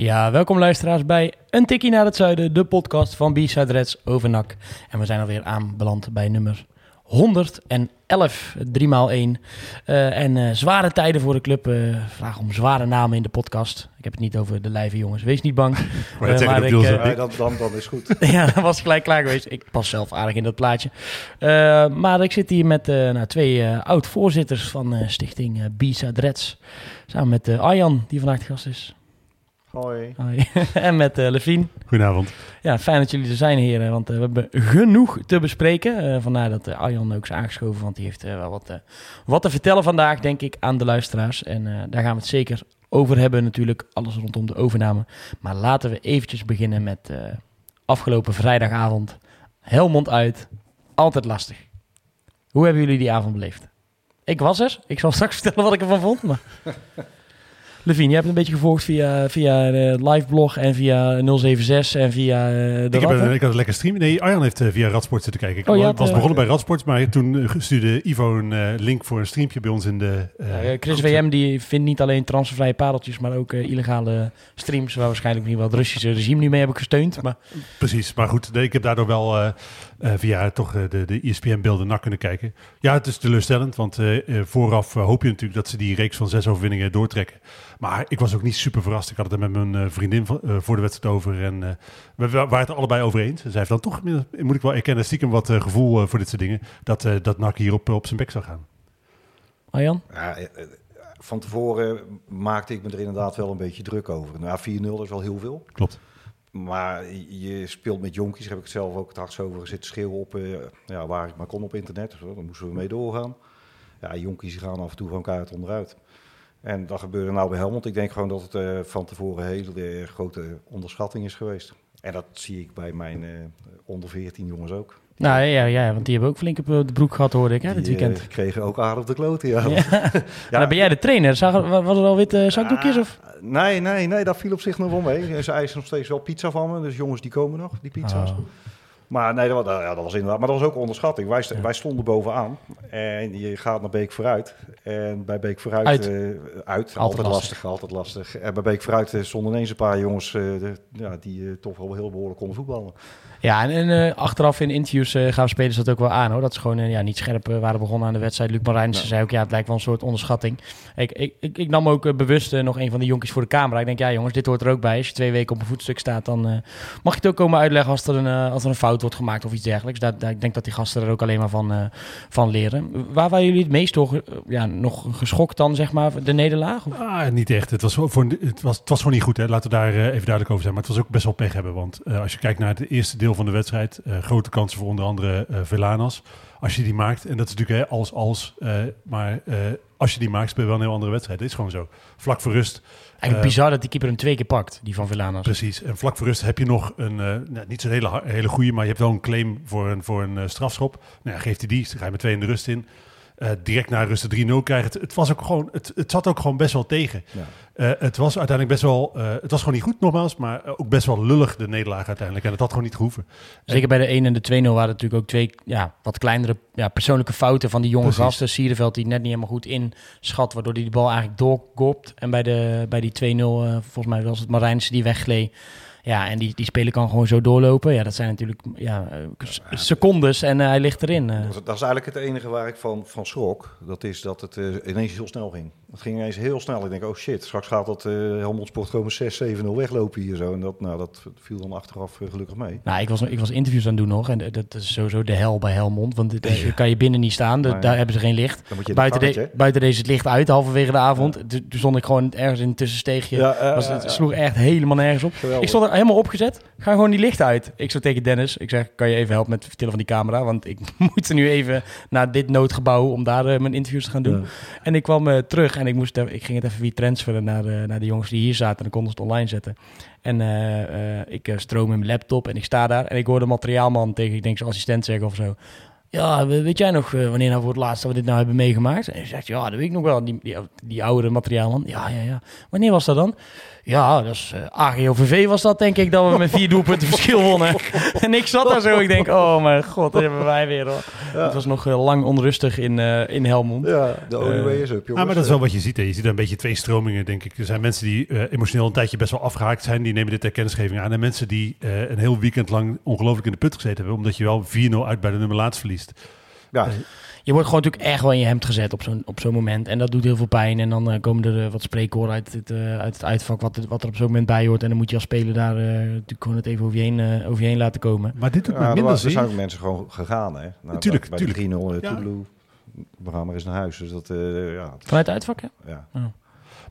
Ja, welkom luisteraars bij Een Tikkie naar het Zuiden, de podcast van B-Side Reds over NAC. En we zijn alweer aanbeland bij nummer 111, 3 x 1 en eh, zware tijden voor de club. eh vraag om zware namen in de podcast. Ik heb het niet over de lijve jongens, wees niet bang. Maar dat Eh, maar dat ik, eh, ook. dan, dan, dan is goed. ja, dat was gelijk klaar geweest. Ik pas zelf aardig in dat plaatje. Eh, maar ik zit hier met eh, nou, twee eh, oud-voorzitters van eh, stichting uh, B-Side Reds. Samen met eh, Arjan, die vandaag de gast is. Hoi. Hoi. en met Levien. Goedenavond. Ja, fijn dat jullie er zijn, heren. Want eh, we hebben genoeg te bespreken. Eh, vandaar dat Arjan ook is aangeschoven. Want die heeft eh, wel wat, eh, wat te vertellen vandaag, denk ik, aan de luisteraars. En eh, daar gaan we het zeker over hebben, natuurlijk. Alles rondom de overname. Maar laten we eventjes beginnen met eh, afgelopen vrijdagavond. Helmond uit. Altijd lastig. Hoe hebben jullie die avond beleefd? Ik was er. Ik zal straks vertellen wat ik ervan vond. Maar... Levine, jij hebt een beetje gevolgd via, via de liveblog en via 076 en via eh, de Ik, heb, een- ik had een lekker stream. Nee, Arjan heeft eh, via Radsport zitten kijken. Ik Oh, je had, was eh, begonnen bij Radsport, maar toen eh, stuurde Ivo een eh, link voor een streampje bij ons in de... eh, Chris. WM die vindt niet alleen transfervrije pareltjes, maar ook eh, illegale streams waar waarschijnlijk niet wel het Russische regime niet mee hebben gesteund. Maar Precies, maar goed, nee, ik heb daardoor wel eh, via toch eh, de, de ESPN-beelden nak kunnen kijken. Ja, het is teleurstellend, want eh, vooraf hoop je natuurlijk dat ze die reeks van zes overwinningen doortrekken. Maar ik was ook niet super verrast. Ik had het er met mijn vriendin voor de wedstrijd over en eh, we wa- waren het er allebei over eens. Zij heeft dan toch, moet ik wel erkennen, stiekem wat gevoel voor dit soort dingen, dat, eh dat NAC hier op, op zijn bek zou gaan. Arjan? Ja, van tevoren maakte ik me er inderdaad wel een beetje druk over. Nou, 4-0 is wel heel veel. Klopt. Maar je speelt met jonkies, daar heb ik zelf ook het hardst over zitten schreeuwen op, eh, ja, waar ik maar kon op internet. Dus, daar moesten we mee doorgaan. Ja, jonkies gaan af en toe elkaar het onderuit. En dat gebeurde nou bij Helmond. Ik denk gewoon dat het eh, van tevoren een hele eh, grote onderschatting is geweest. En dat zie ik bij mijn onder 14 jongens ook. Nou ja, ja, want die hebben ook flink op eh, de broek gehad, hoorde ik, hè, dit Die, eh, weekend. kregen ook aardig de kloten, ja. Ja. Nou, ben jij de trainer. Zag, wa- was er al witte zakdoekjes? Ah, Of? Nee, nee, nee, dat viel op zich nog wel mee. Ze eisen nog steeds wel pizza van me. Dus jongens, die komen nog, die pizza's. Oh. Maar nee, dat, ja, dat was inderdaad. Maar dat was ook onderschatting. Wij, st- wij stonden bovenaan. En je gaat naar Beek vooruit. En bij Beek vooruit... Uit. eh, uit. Altijd, lastig. lastig. Altijd lastig. En bij Beek vooruit eh, stonden ineens een paar jongens... eh, de- ja, die toch wel heel behoorlijk konden voetballen. Ja, en, en achteraf in interviews gaven spelers dat ook wel aan, hoor. Dat ze gewoon ja, niet scherp waren begonnen aan de wedstrijd. Luc Marijnissen zei ook, ja, het lijkt wel een soort onderschatting. Ik, ik, ik, ik nam ook bewust nog een van de jonkies voor de camera. Ik denk, ja jongens, dit hoort er ook bij. Als je twee weken op een voetstuk staat, dan mag je het ook komen uitleggen als er een, als er een fout wordt gemaakt of iets dergelijks. Daar, ik denk dat die gasten er ook alleen maar van, eh, van leren. Waar waren jullie het meest toch, eh, ja, nog geschokt dan, zeg maar, de nederlaag? Ah, niet echt. Het was, voor, het, was, het was gewoon niet goed. Hè. Laten we daar eh, even duidelijk over zijn. Maar het was ook best wel pech hebben. Want als je kijkt naar het eerste deel van de wedstrijd... grote kansen voor onder andere Velanas. Als je die maakt, en dat is natuurlijk hè, als als... maar als je die maakt, speel je wel een heel andere wedstrijd. Dat is gewoon zo. Vlak voor rust... Eigenlijk eh, bizar dat die keeper hem twee keer pakt, die van Villanas. Precies. En vlak voor rust heb je nog een, eh, nou, niet zo'n hele, hele goede, maar je hebt wel een claim voor een, voor een eh, strafschop. Nou ja, geeft hij die, dan ga je met twee in de rust in. Eh, direct na rust de 3-0 krijgen. Het, het, was ook gewoon, het, het zat ook gewoon best wel tegen. Ja. Eh, het was uiteindelijk best wel, eh, het was gewoon niet goed nogmaals, maar ook best wel lullig de nederlaag uiteindelijk. En het had gewoon niet gehoeven. Zeker bij de 1 en de 2-0 waren natuurlijk ook twee ja, wat kleinere ja, persoonlijke fouten van die jonge Precies. gasten. Sierenveld die net niet helemaal goed inschat, waardoor hij die bal eigenlijk doorkopt. En bij, de, bij die 2-0, eh, volgens mij was het Marijnse die weggleed. Ja, en die, die speler kan gewoon zo doorlopen. Ja, dat zijn natuurlijk ja, secondes en eh, hij ligt erin. eh. Dat, dat is eigenlijk het enige waar ik van, van schrok. Dat is dat het eh, ineens heel snel ging. Het ging ineens heel snel. Ik denk, oh shit, straks gaat dat Helmond Sport gewoon 6-7-0 weglopen hier zo. En dat, nou, dat viel dan achteraf gelukkig mee. Nou, ik was, ik was interviews aan het doen nog. En dat is sowieso de hel bij Helmond. Want eh, kan je binnen niet staan. De- Nee. Daar hebben ze geen licht. Je Buiten, het de, buiten deze het licht uit, halverwege de avond. Toen toen stond ik gewoon ergens in een tussensteegje. Ja, Was, het sloeg echt helemaal nergens op. Geweldig. Ik stond er helemaal opgezet. Ga gewoon die licht uit. Ik zo tegen Dennis. Ik zeg, kan je even helpen met het vertellen van die camera? Want ik moet nu even naar dit noodgebouw om daar eh, mijn interviews te gaan doen. En ik kwam eh, terug en ik, moest, even- ik ging het even weer transferen naar naar, eh, naar de jongens die hier zaten. En dan konden ze het online zetten. En ik stroom in mijn laptop en ik sta daar. En ik hoor de materiaalman tegen, ik denk zijn assistent zeggen of zo. Ja, we- weet jij nog wanneer nou voor het laatst dat we dit nou hebben meegemaakt? En hij zegt, ja, dat weet ik nog wel. Die, die, die oudere materiaalman. Ja, ja, ja. Wanneer was dat dan? Ja, dat is eh AGOVV was dat, denk ik, dat we met vier doelpunten verschil wonnen. en ik zat daar zo, ik denk, oh mijn god, dat hebben wij weer. Hoor. Het was nog eh, lang onrustig in, eh, in Helmond. Ja, de Eh, is up, jongens. Ja, maar dat is wel wat je ziet. Hè. Je ziet een beetje twee stromingen, denk ik. Er zijn mensen die eh, emotioneel een tijdje best wel afgehaakt zijn. Die nemen dit ter kennisgeving aan. En mensen die eh, een heel weekend lang ongelooflijk in de put gezeten hebben. Omdat je wel 4-0 uit bij de nummer laatst verliest. Ja, Je wordt gewoon natuurlijk echt wel in je hemd gezet op zo'n, op zo'n moment. En dat doet heel veel pijn. En dan eh, komen er eh, wat spreekwoorden uit het, eh, uit het uitvak wat, wat er op zo'n moment bij hoort. En dan moet je als speler daar eh, natuurlijk gewoon het even over je heen, eh, over je heen laten komen. Maar dit doet ja me er, minder er zijn ook mensen gewoon gegaan, hè. Nou, Tuurlijk, bij, tuurlijk. Bij de 3-0 uh, Ja. Toedeloe. We gaan maar eens naar huis. Dus dat, eh, ja, Vanuit het uitvak, hè? ja.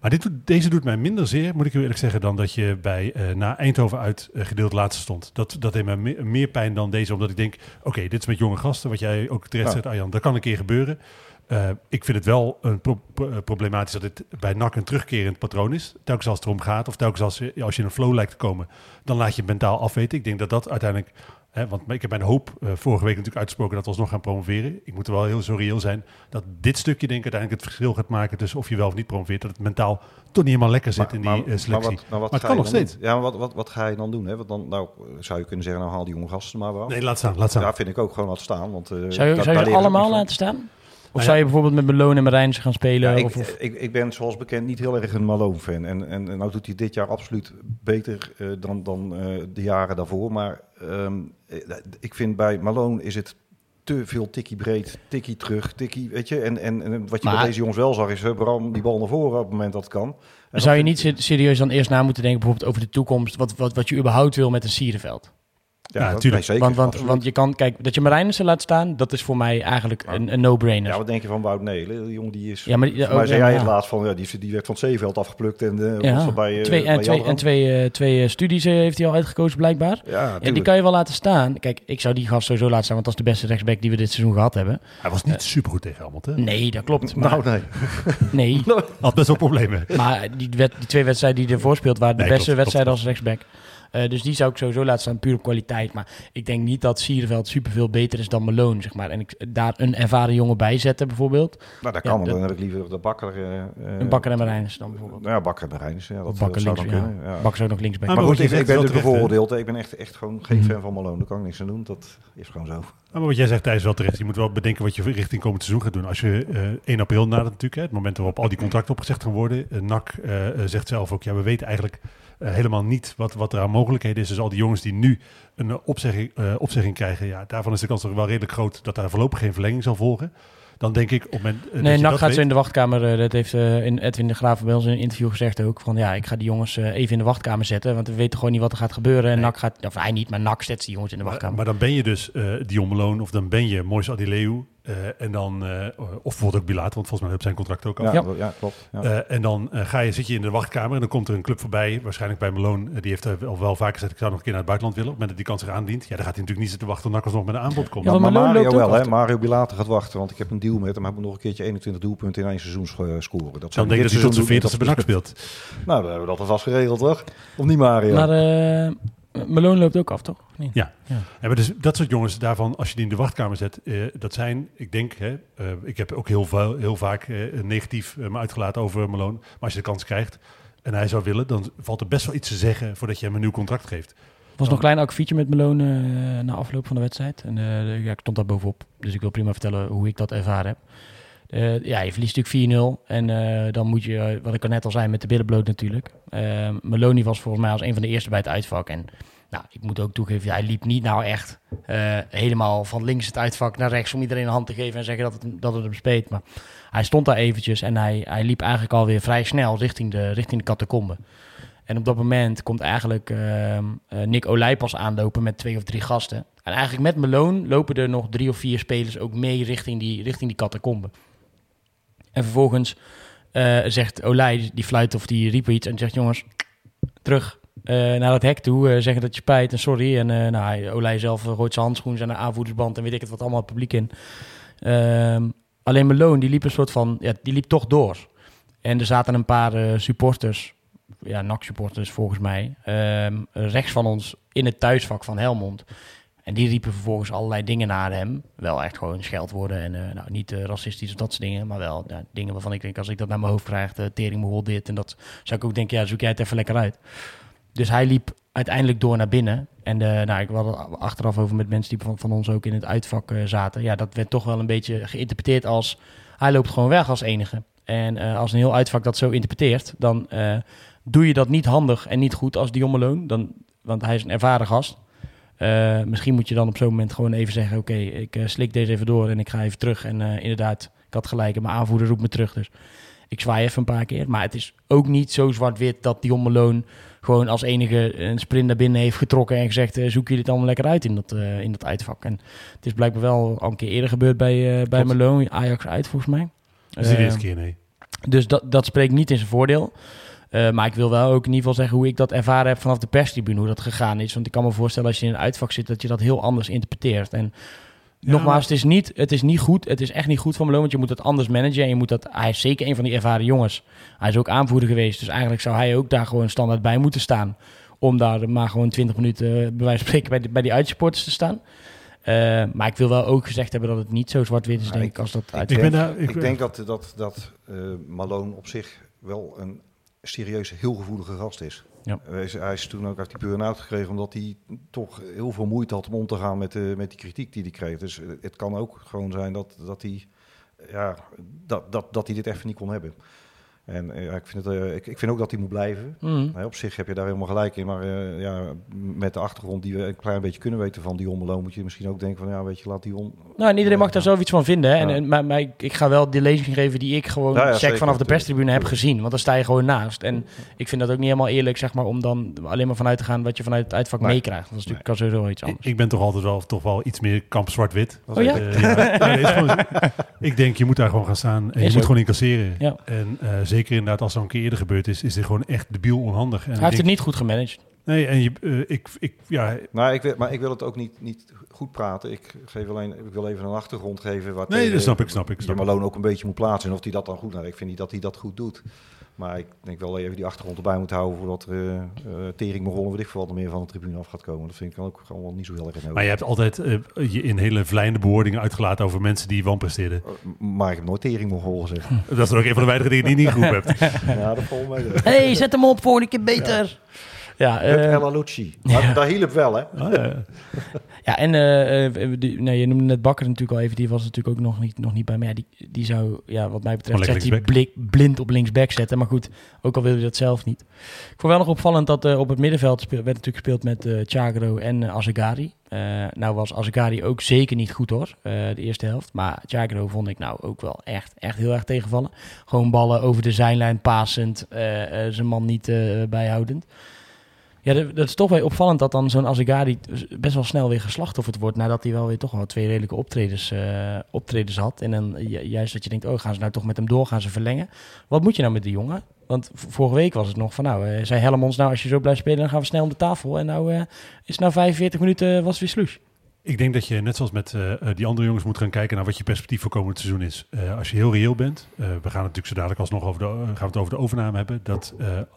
Maar dit, deze doet mij minder zeer, moet ik u eerlijk zeggen, dan dat je bij eh, na Eindhoven uit eh, gedeeld laatste stond. Dat, dat deed mij me- meer pijn dan deze, omdat ik denk, oké, dit is met jonge gasten, wat jij ook terecht Ja. zegt, Arjan, dat kan een keer gebeuren. Eh, ik vind het wel een pro- pro- problematisch dat het bij NAC een terugkerend patroon is. Telkens als het erom gaat, of telkens als, je- als je in een flow lijkt te komen, dan laat je het mentaal afweten. Ik denk dat dat uiteindelijk, hè, want ik heb mijn hoop eh, vorige week natuurlijk uitgesproken dat we alsnog gaan promoveren. Ik moet er wel heel zo reëel zijn dat dit stukje denk ik uiteindelijk het verschil gaat maken tussen of je wel of niet promoveert. Dat het mentaal toch niet helemaal lekker zit in die eh, selectie. Maar wat, maar wat Maar het ga kan je nog dan steeds. doen? Ja, maar wat, wat, wat ga je dan doen? Hè? Want dan nou, zou je kunnen zeggen, nou haal die jonge gasten maar wel. Nee, laat staan, laat staan. Ja, vind ik ook gewoon wat staan. Want, eh, Zou je, daar- zou daar ook allemaal laten staan? Of Nou zou je bijvoorbeeld met Meloon en Marijnse gaan spelen? Ja, ik, of, of- ik, ik ben zoals bekend niet heel erg een Malone-fan. En, en, en nou doet hij dit jaar absoluut beter eh, dan, dan eh, de jaren daarvoor. Maar ehm, eh, ik vind bij Malone is het te veel tikkie breed, tikkie terug, tikkie, weet je. En, en, en wat je Maar- bij deze jongens wel zag is, Bram die bal naar voren op het moment dat het kan. En zou je niet se- serieus dan eerst na moeten denken bijvoorbeeld over de toekomst? Wat, wat, wat je überhaupt wil met een Sierenveld? Ja, Ja, dat- tuurlijk. nee, zeker, want, want, want je kan, kijk, dat je Marijnissen laat staan, dat is voor mij eigenlijk een, een no-brainer. Ja, wat denk je van Wout Nelen? Die jongen die is... Ja, maar die- mij ook- zei ja, jij ja. het laatst van, ja, die, die werd van het zeeveld afgeplukt en eh Ja, was er bij, eh, twee, bij en twee, en twee, eh, twee eh, studies eh, heeft hij al uitgekozen blijkbaar. Ja, Ja, die kan je wel laten staan. Kijk, ik zou die gast sowieso laten staan, want dat is de beste rechtsback die we dit seizoen gehad hebben. Hij was niet supergoed tegen hè? Nee, dat klopt. Maar, Nou, nee. nee, Had best wel problemen. maar die, wed- die twee wedstrijden die ervoor speelt waren de Nee, beste klopt, wedstrijden klopt, als rechtsback. Eh, dus die zou ik sowieso laten staan, puur op kwaliteit. Maar ik denk niet dat Sierenveld superveel beter is dan Malone, zeg maar. En ik daar een ervaren jongen bij zetten, bijvoorbeeld. Nou, dat Ja, kan. dat- dan heb ik liever de bakker... eh, eh, Een Bakker en Marijnissen dan bijvoorbeeld. Nou ja, bakker en Rijns. Ja, dat, Bakker zou links, dan ja. kunnen. Ja. Bakker ook nog linksback. Ah, Maar maar goed, ik, ik ben natuurlijk terecht, bevoordeeld. Ik ben echt, echt gewoon geen Mhm. fan van Malone. Daar kan ik niks aan doen. Dat is gewoon zo. Maar wat jij zegt, Thijs, wel terecht. Je moet wel bedenken wat je richting komend seizoen gaat doen. Als je eh 1 april nadert natuurlijk, hè, het moment waarop al die contracten opgezegd gaan worden. Eh, NAC eh, eh, zegt zelf ook, ja, we weten eigenlijk eh, helemaal niet wat, wat er aan mogelijkheden is. Dus al die jongens die nu een eh, opzegging, eh, opzegging krijgen, ja, daarvan is de kans toch wel redelijk groot dat daar voorlopig geen verlenging zal volgen. Dan denk ik op het moment. eh, Nee, NAC gaat zo weet- in de wachtkamer. eh, dat heeft eh, in Edwin de Graaf bij ons in een interview gezegd ook. Van ja, ik ga die jongens even in de wachtkamer zetten. Want we weten gewoon niet wat er gaat gebeuren. En Nee. NAC gaat, of hij niet, maar NAC zet die jongens in de wachtkamer. maar dan ben je dus Dion Malone of dan ben je Moise Adileu. Eh, en dan, eh, of bijvoorbeeld ook Bilater, want volgens mij heb zijn contract ook al. Ja, Ja. klopt. Ja. Eh, en dan ga je, zit je in de wachtkamer en dan komt er een club voorbij. Waarschijnlijk bij Malone. die heeft er al wel vaker gezegd, ik zou nog een keer naar het buitenland willen. Op het moment dat die kans zich aandient. Ja, dan gaat hij natuurlijk niet zitten wachten tot Nakkers nog met een aanbod komt. Ja, maar Mario wel, hè. Mario Bilater gaat wachten. Want ik heb een deal met hem. Hij moet nog een keertje 21 doelpunten in één seizoen scoren. Dat dan zou denk dat hij tot zijn seizoen 40ste doen. benak speelt. Nou, dan hebben we dat alvast geregeld, toch? Of niet, Mario? Maar eh Malone loopt ook af, toch? Nee. Ja. Ja. Ja, maar dus dat soort jongens daarvan, als je die in de wachtkamer zet, eh, dat zijn, ik denk, hè, eh, ik heb ook heel, veel, heel vaak eh, negatief eh, me uitgelaten over Malone. Maar als je de kans krijgt en hij zou willen, dan valt er best wel iets te zeggen voordat je hem een nieuw contract geeft. Er was nog een klein akkefietje met Malone eh, na afloop van de wedstrijd. En eh, ja, ik stond daar bovenop. Dus ik wil prima vertellen hoe ik dat ervaren heb. Eh, ja, je verliest natuurlijk 4-0. En eh, dan moet je, eh, wat ik al net al zei, met de billen bloot natuurlijk. Eh Maloney was volgens mij als een van de eerste bij het uitvak. En nou, ik moet ook toegeven, hij liep niet nou echt eh, helemaal van links het uitvak naar rechts... om iedereen een hand te geven en zeggen dat het, dat het hem speet. Maar hij stond daar eventjes en hij, hij liep eigenlijk alweer vrij snel richting de, richting de catacombe. En op dat moment komt eigenlijk ehm, eh, Nick Olij pas aanlopen met twee of drie gasten. En eigenlijk met Malone lopen er nog drie of vier spelers ook mee richting die, richting die catacombe. En vervolgens eh, zegt Olij, die fluit of die riep iets en zegt jongens, terug eh, naar het hek toe. eh, zeggen dat je spijt en sorry. En nou, Olij zelf gooit zijn handschoen, zijn aanvoerdersband en weet ik het wat allemaal het publiek in. Ehm, alleen Malone, die liep een soort van, ja, die liep toch door. En er zaten een paar supporters, ja, NAC-supporters volgens mij, ehm, rechts van ons in het thuisvak van Helmond. En die riepen vervolgens allerlei dingen naar hem. Wel echt gewoon scheldwoorden en eh, nou, niet eh, racistisch of dat soort dingen. Maar wel ja, dingen waarvan ik denk, als ik dat naar mijn hoofd krijg, de tering me dit. En dat zou ik ook denken, ja, zoek jij het even lekker uit. Dus hij liep uiteindelijk door naar binnen. En nou, ik had achteraf over met mensen die van, van ons ook in het uitvak eh, zaten. Ja, dat werd toch wel een beetje geïnterpreteerd als... hij loopt gewoon weg als enige. En eh, als een heel uitvak dat zo interpreteert... dan eh, doe je dat niet handig en niet goed als Malone. Dan, want hij is een ervaren gast. Eh, misschien moet je dan op zo'n moment gewoon even zeggen... oké, ik eh, slik deze even door en ik ga even terug. En eh, inderdaad, ik had gelijk en mijn aanvoerder roept me terug. Dus ik zwaai even een paar keer. Maar het is ook niet zo zwart-wit dat Dion Malone... gewoon als enige een sprint naar binnen heeft getrokken... en gezegd, zoek jullie het allemaal lekker uit in dat, in dat uitvak. En het is blijkbaar wel al een keer eerder gebeurd bij, bij. Malone. Ajax uit, volgens mij. Dat is de eerste keer, nee. dus dat, dat spreekt niet in zijn voordeel. Eh, maar ik wil wel ook in ieder geval zeggen hoe ik dat ervaren heb vanaf de perstribune, hoe dat gegaan is. Want ik kan me voorstellen als je in een uitvak zit, dat je dat heel anders interpreteert. En Ja, nogmaals, maar- het, is niet, het is niet goed. Het is echt niet goed van Malone, want je moet het anders managen. En je moet dat, hij is zeker een van die ervaren jongens. Hij is ook aanvoerder geweest, dus eigenlijk zou hij ook daar gewoon standaard bij moeten staan. Om daar maar gewoon 20 minuten, eh, bij wijze van spreken, bij, de, bij die uitsupporters te staan. Eh, maar ik wil wel ook gezegd hebben dat het niet zo zwart-wit is, denk ik- als dat uit. Ik ik- ik denk dat, dat, dat eh, Malone op zich wel een serieus heel gevoelige gast is. Ja. Hij is, toen ook uit die burn-out gekregen omdat hij toch heel veel moeite had om om te gaan met, de, met die kritiek die hij kreeg. Dus eh, het kan ook gewoon zijn dat, dat, hij, ja, dat, dat, dat hij dit even niet kon hebben. En eh, ja, ik, vind het, eh, ik, ik vind ook dat hij moet blijven. Mhm. Nee, op zich heb je daar helemaal gelijk in. Maar eh, ja, met de achtergrond die we een klein beetje kunnen weten van Dion Malone... moet je misschien ook denken van, ja, weet je, laat Dion... Nou, en iedereen mag daar zelf iets van vinden. Hè? En, Ja. en, maar, maar ik, ik ga wel de lezing geven die ik gewoon Ja, ja, check zeker, vanaf de perstribune heb gezien. Want daar sta je gewoon naast. En ik vind dat ook niet helemaal eerlijk, zeg maar, om dan alleen maar vanuit te gaan wat je vanuit het uitvak Nee. meekrijgt. Dat is natuurlijk kan sowieso iets anders. ik ben toch altijd wel, toch wel iets meer kamp zwart-wit. Oh ja? Ja. Nee, is gewoon- ik denk, je moet daar gewoon gaan staan en je moet ook. gewoon incasseren. Ja. En eh, zeker inderdaad, als dat een keer eerder gebeurd is, is dit gewoon echt debiel onhandig. En Hij heeft het niet goed gemanaged. Nee, en je, eh, ik, ik, ja, Nou, ik wil, maar ik wil het ook niet, niet goed praten. Ik, geef alleen, ik wil even een achtergrond geven. Wat Nee, dat snap ik, snap ik, snap ik. Malone ook een beetje moet plaatsen. En of hij dat dan goed... Nou, ik vind niet dat hij dat goed doet. Maar ik denk wel even die achtergrond erbij moet houden... voordat er uh, Tering Mogol weet ik veel wat er meer van de tribune af gaat komen. Dat vind ik ook gewoon niet zo heel erg nodig. maar je hebt altijd eh, je in hele vlijende bewoordingen uitgelaten over mensen die wanpresteerden. Uh, maar ik heb nooit Tering Mogol gezegd. Dat is dan ook een van de weinige dingen die je niet goed hebt. ja, dat mij. hey, zet hem op, volgende keer beter. Ja, Hup eh, Ella Lucci. Maar Daar hielp wel, hè? Ah, ja. ja en eh, eh, die- nee, je noemde net Bakker natuurlijk al even. Die was natuurlijk ook nog niet, nog niet bij mij. Ja, die, die zou, ja, wat mij betreft, zegt hij lekker blik, blind op linksback zetten. Maar goed, ook al wil je dat zelf niet. Ik vond wel nog opvallend dat eh, op het middenveld speel, werd natuurlijk gespeeld met eh Chagro en eh Azegari. Eh, nou was Azegari ook zeker niet goed hoor, eh, de eerste helft. Maar Chagro vond ik nou ook wel echt, echt heel erg tegenvallen. Gewoon ballen over de zijlijn pasend, eh, eh, zijn man niet eh, bijhoudend. Ja, dat, is toch wel opvallend dat dan zo'n Azegari best wel snel weer geslachtofferd wordt. Nadat hij wel weer toch wel twee redelijke optredens, eh, optredens had. En dan ju- juist dat je denkt, oh gaan ze nou toch met hem door, gaan ze verlengen. Wat moet je nou met die jongen? Want vorige week was het nog van, nou, eh, zei Helmons, nou als je zo blijft spelen, dan gaan we snel om de tafel. En nou eh, is nou 45 minuten, was weer sloes. Ik denk dat je net zoals met eh, eh, die andere jongens moet gaan kijken naar wat je perspectief voor komend seizoen is. Eh, als je heel reëel bent, eh, we gaan het natuurlijk zo dadelijk alsnog over de, gaan we het over de overname hebben. Dat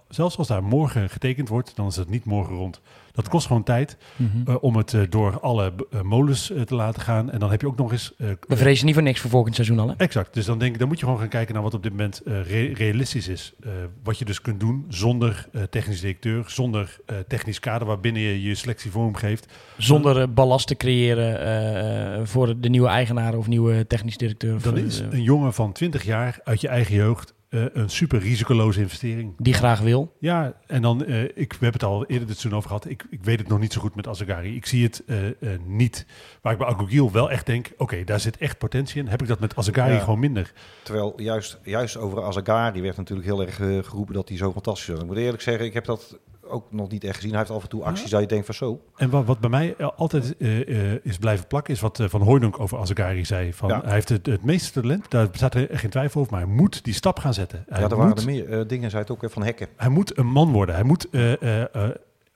zelfs als daar morgen getekend wordt, dan is het niet morgen rond. Dat kost gewoon tijd eh, om het eh, door alle eh, molens te laten gaan. En dan heb je ook nog eens. We vrezen niet voor niks voor volgend seizoen al, hè? Exact. Dus dan denk ik, dan moet je gewoon gaan kijken naar wat op dit moment re- realistisch is. Wat je dus kunt doen zonder technisch directeur, zonder technisch kader waarbinnen je je selectie vorm geeft. Zonder ballast te creëren voor de nieuwe eigenaar of nieuwe technisch directeur. Dan is een jongen van 20 jaar uit je eigen jeugd eh, een super risicoloze investering. die graag wil. Ja, en dan, eh, ik, we hebben het al eerder dit seizoen over gehad. Ik, ik weet het nog niet zo goed met Azagari. Ik zie het eh, eh, niet. Waar ik bij Agogiel wel echt denk, oké, daar zit echt potentie in. Heb ik dat met Azagari Ja. gewoon minder? Terwijl juist, juist over Azagari werd natuurlijk heel erg geroepen dat hij zo fantastisch was. Ik moet eerlijk zeggen, ik heb dat ook nog niet echt gezien. Hij heeft af en toe acties dat je denkt van zo. En wat, wat bij mij eh, altijd eh, eh, is blijven plakken, is wat Van Hooydonk over Azagari zei. Van, Ja. Hij heeft het, het meeste talent, daar bestaat er geen twijfel over, maar hij moet die stap gaan zetten. Hij, ja, er waren moet, er meer eh, dingen, zei het ook weer van hekken. hij moet een man worden. Hij moet eh, eh, eh,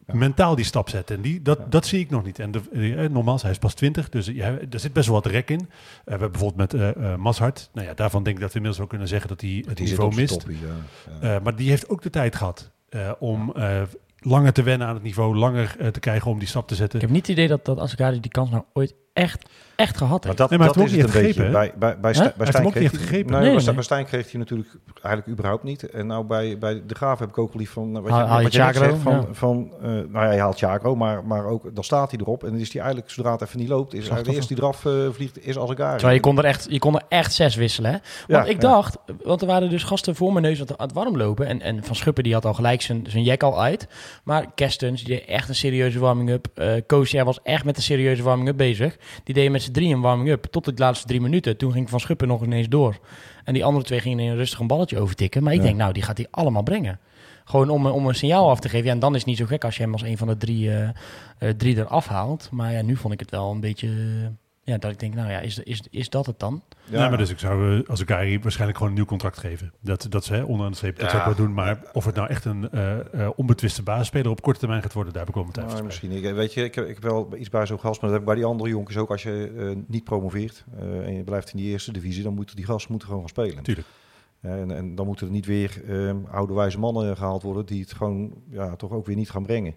mentaal die stap zetten. En die, dat, dat zie ik nog niet. En de, eh, nogmaals, hij is pas 20, dus ja, er zit best wel wat rek in. We hebben bijvoorbeeld met eh eh, Mashart. Nou ja, daarvan denk ik dat we inmiddels wel kunnen zeggen dat hij het Die niveau mist. toppie, ja. Ja. Eh, maar die heeft ook de tijd gehad eh, om eh, langer te wennen aan het niveau, langer eh, te krijgen om die stap te zetten. Ik heb niet het idee dat, dat die kans nou ooit echt, echt gehad Maar dat, Nee, maar hij dat is het een beetje. Bij, bij, bij? Stijn- bij Stijn kreeg hij- gegrepen. Nee, Nee, bij nee. Stijn- bij Stijn kreeg hij natuurlijk eigenlijk überhaupt niet. En nou bij, bij de Graaf heb ik ook lief van... Wat je, Haal- haal je wat je net Chagro, zegt van... ja. van eh, nou ja, hij haalt Chagro, maar, maar ook dan staat hij erop. En dan is hij eigenlijk, zodra het even niet loopt... is hij de eerste die eraf eh, vliegt, is als ik Terwijl je kon er echt, je kon er echt zes wisselen. Hè? Want Ja, ik ja. dacht, want er waren dus gasten voor mijn neus aan het- warm lopen. En, en Van Schuppen die had al gelijk zijn, zijn jack al uit. Maar Kerstens, die deed echt een serieuze warming-up. Eh Koosja was echt met een serieuze warming-up bezig. Die deed met z'n drie een warming-up. Tot de laatste drie minuten. Toen ging Van Schuppen nog ineens door. En die andere twee gingen in een rustig een balletje overtikken. Maar ik Ja. denk, nou, die gaat hij allemaal brengen. Gewoon om, om een signaal af te geven. Ja, en dan is het niet zo gek als je hem als een van de drie, eh eh, drie eraf haalt. Maar ja, nu vond ik het wel een beetje... ja, dat ik denk, nou ja, is, is, is dat het dan? Ja. Nee, maar dus ik zou eh, als ik Gary waarschijnlijk gewoon een nieuw contract geven. Dat, dat ze hè, onderaan de streep dat zou ik wel doen. Maar of het nou echt een eh, eh, onbetwiste basisspeler op korte termijn gaat worden, daar heb ik wel mijn twijfels Nou, misschien. Ik, weet je, ik heb, ik heb wel iets bij zo'n gast, maar dat heb ik bij die andere jongens ook. Als je eh, niet promoveert eh, en je blijft in die eerste divisie, dan moeten die gasten moeten gewoon gaan spelen. Tuurlijk. En, en dan moeten er niet weer oude wijze mannen gehaald worden die het gewoon ja, toch ook weer niet gaan brengen.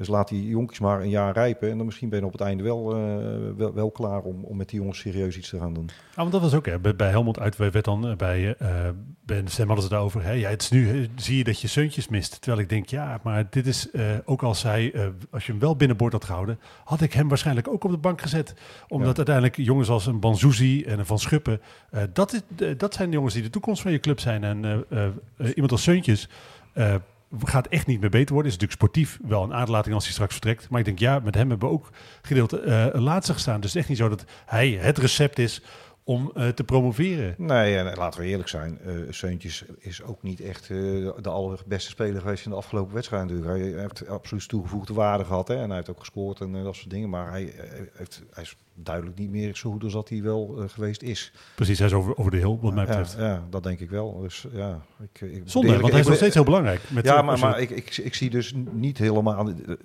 Dus laat die jonkies maar een jaar rijpen en dan misschien ben je op het einde wel, eh, wel, wel klaar om, om met die jongens serieus iets te gaan doen. Ah, want dat was ook, hè, bij, bij Helmond uit werd dan eh, bij, bij de stem hadden ze het daarover. Hè, ja, het is nu, zie je dat je Seuntjes mist. Terwijl ik denk, ja, maar dit is, ook als hij, als je hem wel binnenboord had gehouden, had ik hem waarschijnlijk ook op de bank gezet. Omdat Ja. uiteindelijk jongens als een Banzuzi en een Van Schuppen, dat, is, dat zijn de jongens die de toekomst van je club zijn. En iemand als Seuntjes eh, gaat echt niet meer beter worden. Is natuurlijk sportief wel een aderlating als hij straks vertrekt. Maar ik denk, ja, met hem hebben we ook gedeeld eh laatste gestaan. Dus het is echt niet zo dat hij het recept is om eh, te promoveren. Nee, en laten we eerlijk zijn, eh Seuntjes is ook niet echt eh, de allerbeste speler geweest in de afgelopen wedstrijd. natuurlijk. Hij heeft absoluut toegevoegde waarde gehad hè, en hij heeft ook gescoord en dat soort dingen. Maar hij, heeft, hij is duidelijk niet meer zo goed als dat hij wel geweest is. Precies, hij is over, over de heel, wat mij Ja, betreft. ja, dat denk ik wel. Dus, ja, ik, ik, Zonde, eerlijk- want hij is nog steeds heel belangrijk. Met ja, maar, maar ik, ik, ik zie dus niet helemaal, de-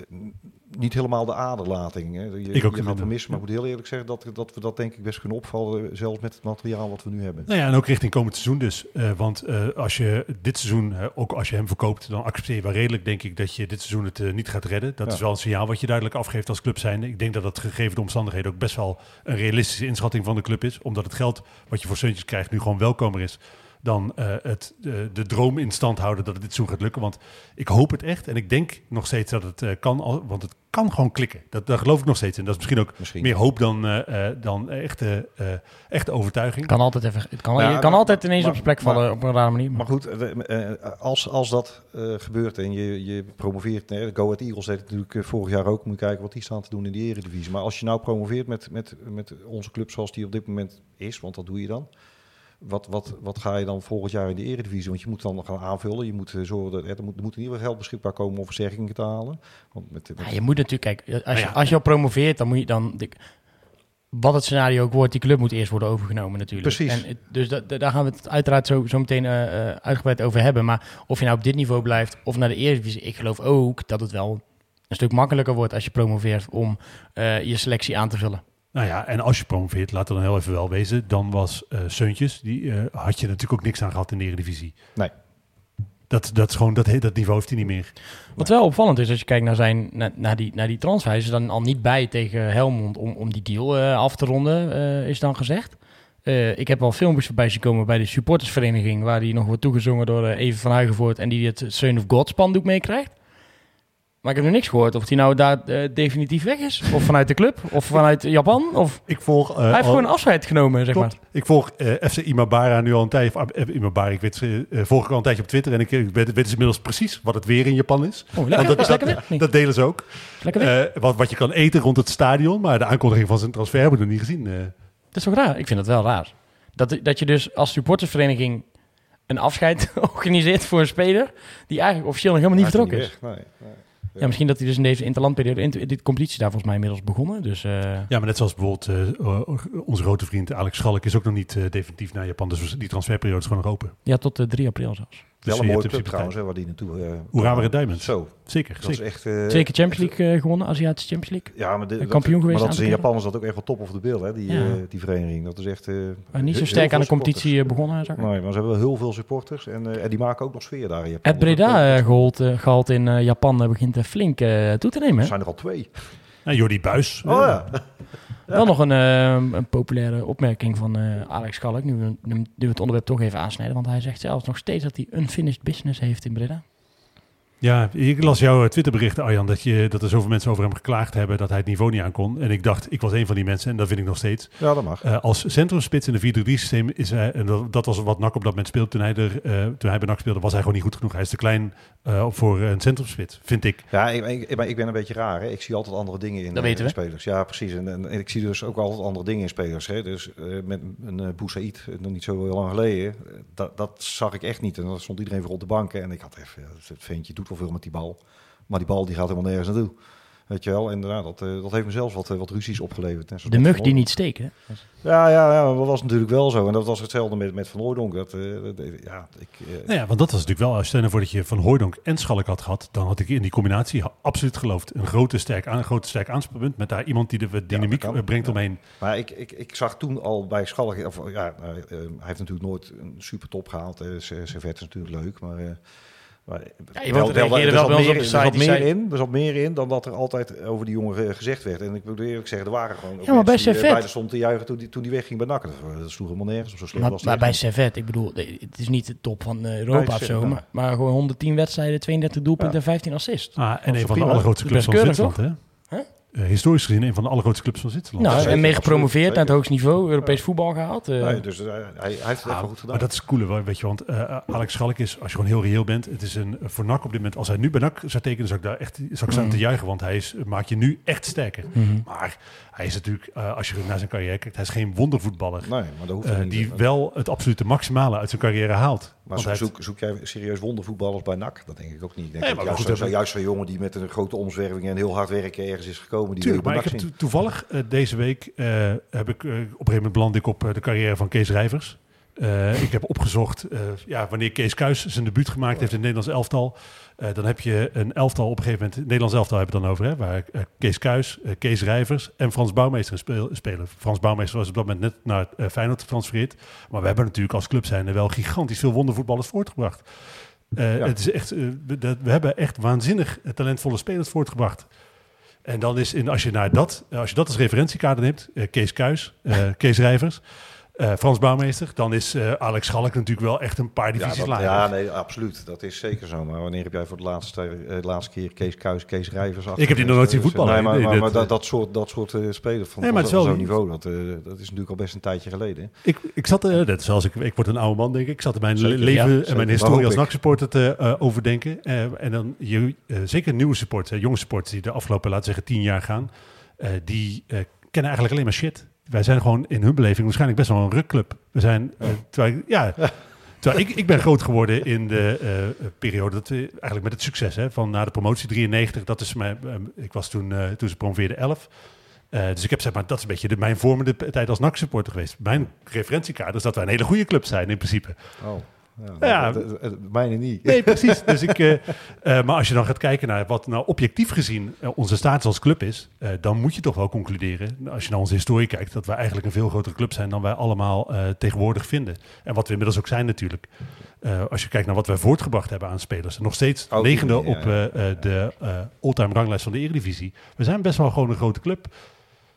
niet helemaal de aderlating. Hè. Je, Ik ook je gaat maar ik moet heel eerlijk zeggen dat, dat we dat denk ik best kunnen opvallen, zelfs met het materiaal wat we nu hebben. Nou ja, en ook richting komend seizoen dus. Eh, want eh, als je dit seizoen, ook als je hem verkoopt, dan accepteer je wel redelijk, denk ik, dat je dit seizoen het eh, niet gaat redden. Dat Ja. is wel een signaal wat je duidelijk afgeeft als club zijnde. Ik denk dat dat gegeven de omstandigheden ook best wel een realistische inschatting van de club is. Omdat het geld wat je voor Seuntjes krijgt nu gewoon welkomer is dan het, de droom in stand houden dat het dit seizoen gaat lukken. Want ik hoop het echt en ik denk nog steeds dat het eh, kan, al- want het kan gewoon klikken. Dat, daar geloof ik nog steeds in. Dat is misschien ook Misschien. meer hoop dan, eh, eh, dan echte, eh, echte overtuiging. Kan altijd even, het kan, Ja, je kan maar- altijd ineens maar- op zijn plek maar- vallen op een rare manier. Maar goed, als, als dat eh, gebeurt en je, je promoveert, nee, Go Ahead Eagles deed het natuurlijk vorig jaar ook, moet je kijken wat die staan te doen in de eredivisie. Maar als je nou promoveert met, met, met onze club zoals die op dit moment is, want dat doe je dan. Wat, wat, wat ga je dan volgend jaar in de eredivisie? Want je moet dan gaan aanvullen. Je moet eh, zorgen dat er, moet, er moet in ieder geval geld beschikbaar komen om versterkingen te halen. Want met, met- Ja, je moet natuurlijk, kijk, als je, ja. als je al promoveert, dan moet je dan... de- wat het scenario ook wordt, die club moet eerst worden overgenomen natuurlijk. Precies. En, dus daar gaan we het uiteraard zo, zo meteen eh, eh, uitgebreid over hebben. Maar of je nou op dit niveau blijft of naar de Eredivisie, ik geloof ook dat het wel een stuk makkelijker wordt als je promoveert om eh, je selectie aan te vullen. Nou ja, en als je promoveert, laten we dan heel even wel wezen, dan was eh Seuntjes, die eh, had je natuurlijk ook niks aan gehad in de Eredivisie. Nee. Dat, dat is gewoon, dat, dat niveau heeft hij niet meer. Wat wel opvallend is, als je kijkt naar, zijn, naar, naar die, naar die transfer, hij is er dan al niet bij tegen Helmond om, om die deal eh, af te ronden, eh, is dan gezegd. Eh, ik heb al filmpjes voorbij zien komen bij de supportersvereniging, waar die nog wordt toegezongen door Even van Huigenvoort en die het Son of God spandoek meekrijgt. Maar ik heb nog niks gehoord of die nou daar eh, definitief weg is. Of vanuit de club, of vanuit Japan. Of Ik volg, eh, hij heeft al- gewoon afscheid genomen, zeg klopt. maar. Ik volg eh, FC Imabara nu al een tijdje. of, eh, Imabara, ik weet, eh, volg ik al een tijdje op Twitter en ik, ik weet, weet dus inmiddels precies wat het weer in Japan is. Oh, lekker, dat, is lekker dat, delen ze ook. Eh, wat, wat je kan eten rond het stadion, maar de aankondiging van zijn transfer hebben we nog niet gezien. eh. Dat is toch raar? Ik vind dat wel raar. Dat, dat je dus als supportersvereniging een afscheid organiseert voor een speler die eigenlijk officieel nog helemaal niet Hij vertrokken is. weg. Nee, nee. Ja, misschien dat hij dus in deze interlandperiode, in dit competitie daar volgens mij inmiddels begonnen. Dus eh, Ja, maar net zoals bijvoorbeeld eh, onze grote vriend Alex Schalk is ook nog niet eh, definitief naar Japan. Dus die transferperiode is gewoon nog open. ja, tot eh, 3 april zelfs. Dus Wel een mooie club trouwens, hè, waar die naartoe... eh, Urawa kwam. Red Diamonds. Zo, Zeker, dat zeker. is echt... eh, Zeker Champions League eh, gewonnen, Aziatische Champions League. Ja, maar, de, En dat- kampioen geweest maar dat is in Japan is dat ook echt wel top of the bill, hè, die, Ja. eh, die vereniging. Dat is echt... eh, Maar niet zo sterk aan de competitie eh, begonnen, zag ik. Nee, maar ze hebben wel heel veel supporters en, eh, en die maken ook nog sfeer daar in Japan. Het Breda eh, eh, gehaald in eh, Japan eh, begint eh, flink eh, toe te nemen. Er zijn er al twee. Nou, Jordi Buis. Oh ja. Wel nog een, eh, een populaire opmerking van eh, Alex Schalk, nu we, nu we het onderwerp toch even aansnijden. Want hij zegt zelfs nog steeds dat hij unfinished business heeft in Breda. Ja, ik las jouw eh, Twitterberichten, Arjan, dat, je, dat er zoveel mensen over hem geklaagd hebben dat hij het niveau niet aankon. En ik dacht, ik was een van die mensen en dat vind ik nog steeds. ja, dat mag. Eh, als centrumspits in de 4-3-systeem is hij, en dat, dat was wat NAC op dat moment speelde toen hij, er, eh, toen hij bij NAC speelde, was hij gewoon niet goed genoeg. Hij is te klein eh, voor een centrumspits, vind ik. Ja, ik, ik, maar ik ben een beetje raar. Hè. Ik zie altijd andere dingen in, in we. spelers. Ja, precies. En, en, en ik zie dus ook altijd andere dingen in spelers. Hè. Dus eh, met een uh, Boussaïd, nog niet zo heel lang geleden, dat, dat zag ik echt niet. En dan stond iedereen voor op de banken. En ik had even, ja, het ventje doet wel veel met die bal. Maar die bal die gaat helemaal nergens naartoe. Weet je wel, en nou, dat, eh, dat heeft me zelfs wat, eh, wat ruzies opgeleverd. hè. De mug die niet steekt. Hè? Ja, ja, ja, dat was natuurlijk wel zo. En dat was hetzelfde met, met Van Hooydonk. Dat, eh, dat- ja, ik, eh, Nou ja, want dat was natuurlijk wel, stel je voor dat je Van Hooydonk en Schalk had gehad, dan had ik in die combinatie absoluut geloofd. Een grote sterk, aan, een grote sterk aanspeelpunt met daar iemand die de dynamiek kan. brengt Ja. omheen. Maar ik, ik, ik zag toen al bij Schalk, of, ja, nou, eh, hij heeft natuurlijk nooit een super top gehaald. Uh, Servet is natuurlijk leuk, maar... eh, maar Ja, je er wel zat ons meer, op er zat meer zei- in, er zat meer in dan dat er altijd over die jongen gezegd werd. En ik moet eerlijk zeggen, er waren gewoon ook Ja, maar bij eh, Servet- stonden te juichen toen die, toen die wegging bij Nakken. Dat, sloeg helemaal nergens op zo slim Maar, was maar het bij. Servet, ik bedoel, het is niet de top van eh, Europa Nee, of zo, maar, maar gewoon 110 wedstrijden, 32 doelpunten en 15 assists. Ah, en een van de allergrootste clubs van Zwitserland. Hè? Eh, historisch gezien een van de allergrootste clubs van Zwitserland. Nou, en mee gepromoveerd naar het hoogste niveau, Europees voetbal gehaald. eh. Nee, dus eh, hij, hij heeft het Ah, wel goed gedaan. maar dat is het coole, wa- weet je, want eh, Alex Schalk is, als je gewoon heel reëel bent, het is een voor NAC op dit moment, als hij nu bij NAC zou tekenen, zou ik daar echt zou ik staan Mhm. te juichen, want hij is, maakt je nu echt sterker. Mhm. Maar hij is natuurlijk, eh, als je naar zijn carrière kijkt, hij is geen wondervoetballer. Nee, maar dat hoeft niet. die wel het absolute maximale uit zijn carrière haalt. Maar zoek, zoek jij serieus wondervoetballers bij NAC? Dat denk ik ook niet. Ik denk Nee, dat maar juist, goed, zo- dat- juist zo'n jongen die met een grote omzwerving en heel hard werken ergens is gekomen. Die Tuurlijk, maar ik heb to- toevallig eh, deze week eh, heb ik eh, op een gegeven moment beland ik op de carrière van Kees Rijvers. Ik heb opgezocht ja, wanneer Kees Kuis zijn debuut gemaakt heeft in het Nederlands elftal. Dan heb je een elftal op een gegeven moment, het Nederlands elftal hebben we dan over, hè, waar Kees Kuis, Kees Rijvers en Frans Bouwmeester speel- spelen. Frans Bouwmeester was op dat moment net naar Feyenoord getransfereerd. Maar we hebben natuurlijk als club zijn er wel gigantisch veel wondervoetballers voortgebracht. Ja. Het is echt, we hebben echt waanzinnig talentvolle spelers voortgebracht. En dan is, in, als, je naar dat, als je dat als referentiekader neemt, eh, Kees Kuis, eh, Kees Rijvers, eh, Frans Bouwmeester, dan is eh, Alex Schalk natuurlijk wel echt een paar Ja, divisies dat- lager. ja, nee, absoluut. Dat is zeker zo. Maar wanneer heb jij voor de laatste, eh, laatste keer Kees Kuis, Kees Rijvers achter? Ik heb die nog nooit zien voetballen. Nee, maar, Nee, maar, dat, maar dat, dat soort, dat soort spelers van, Nee, maar van zo'n niveau, dat, dat is natuurlijk al best een tijdje geleden. Ik, ik zat, eh, net zoals ik, ik word een oude man denk ik, ik zat er mijn Zeker, leven ja, en zeker. mijn historie als. NAC-supporter te overdenken. En dan je, zeker nieuwe supporters, jonge supporters die de afgelopen, laten we zeggen, tien jaar gaan, die kennen eigenlijk alleen maar shit. Wij zijn gewoon in hun beleving waarschijnlijk best wel een rukclub. We zijn, eh, terwijl, ja, terwijl ik, ik ben groot geworden in de eh, periode, dat we, eigenlijk met het succes hè, van na de promotie 93, dat is mijn, ik was toen, eh, toen ze promoveerden 11. Eh, dus ik heb zeg maar, dat is een beetje de, mijn vormende tijd als NAC-supporter geweest. Mijn referentiekader is dat wij een hele goede club zijn in principe. Oh, ja. Ja. dat- dat- dat- Mijne niet. Nee, precies. Dus ik, eh, eh, maar als je dan gaat kijken naar wat nou objectief gezien eh, onze status als club is, dan moet je toch wel concluderen, als je naar onze historie kijkt, dat wij eigenlijk een veel grotere club zijn dan wij allemaal tegenwoordig vinden. En wat we inmiddels ook zijn natuurlijk. Als je kijkt naar wat wij voortgebracht hebben aan spelers. Nog steeds Oh, negende ja, op de all-time ranglijst van de Eredivisie. We zijn best wel gewoon een grote club.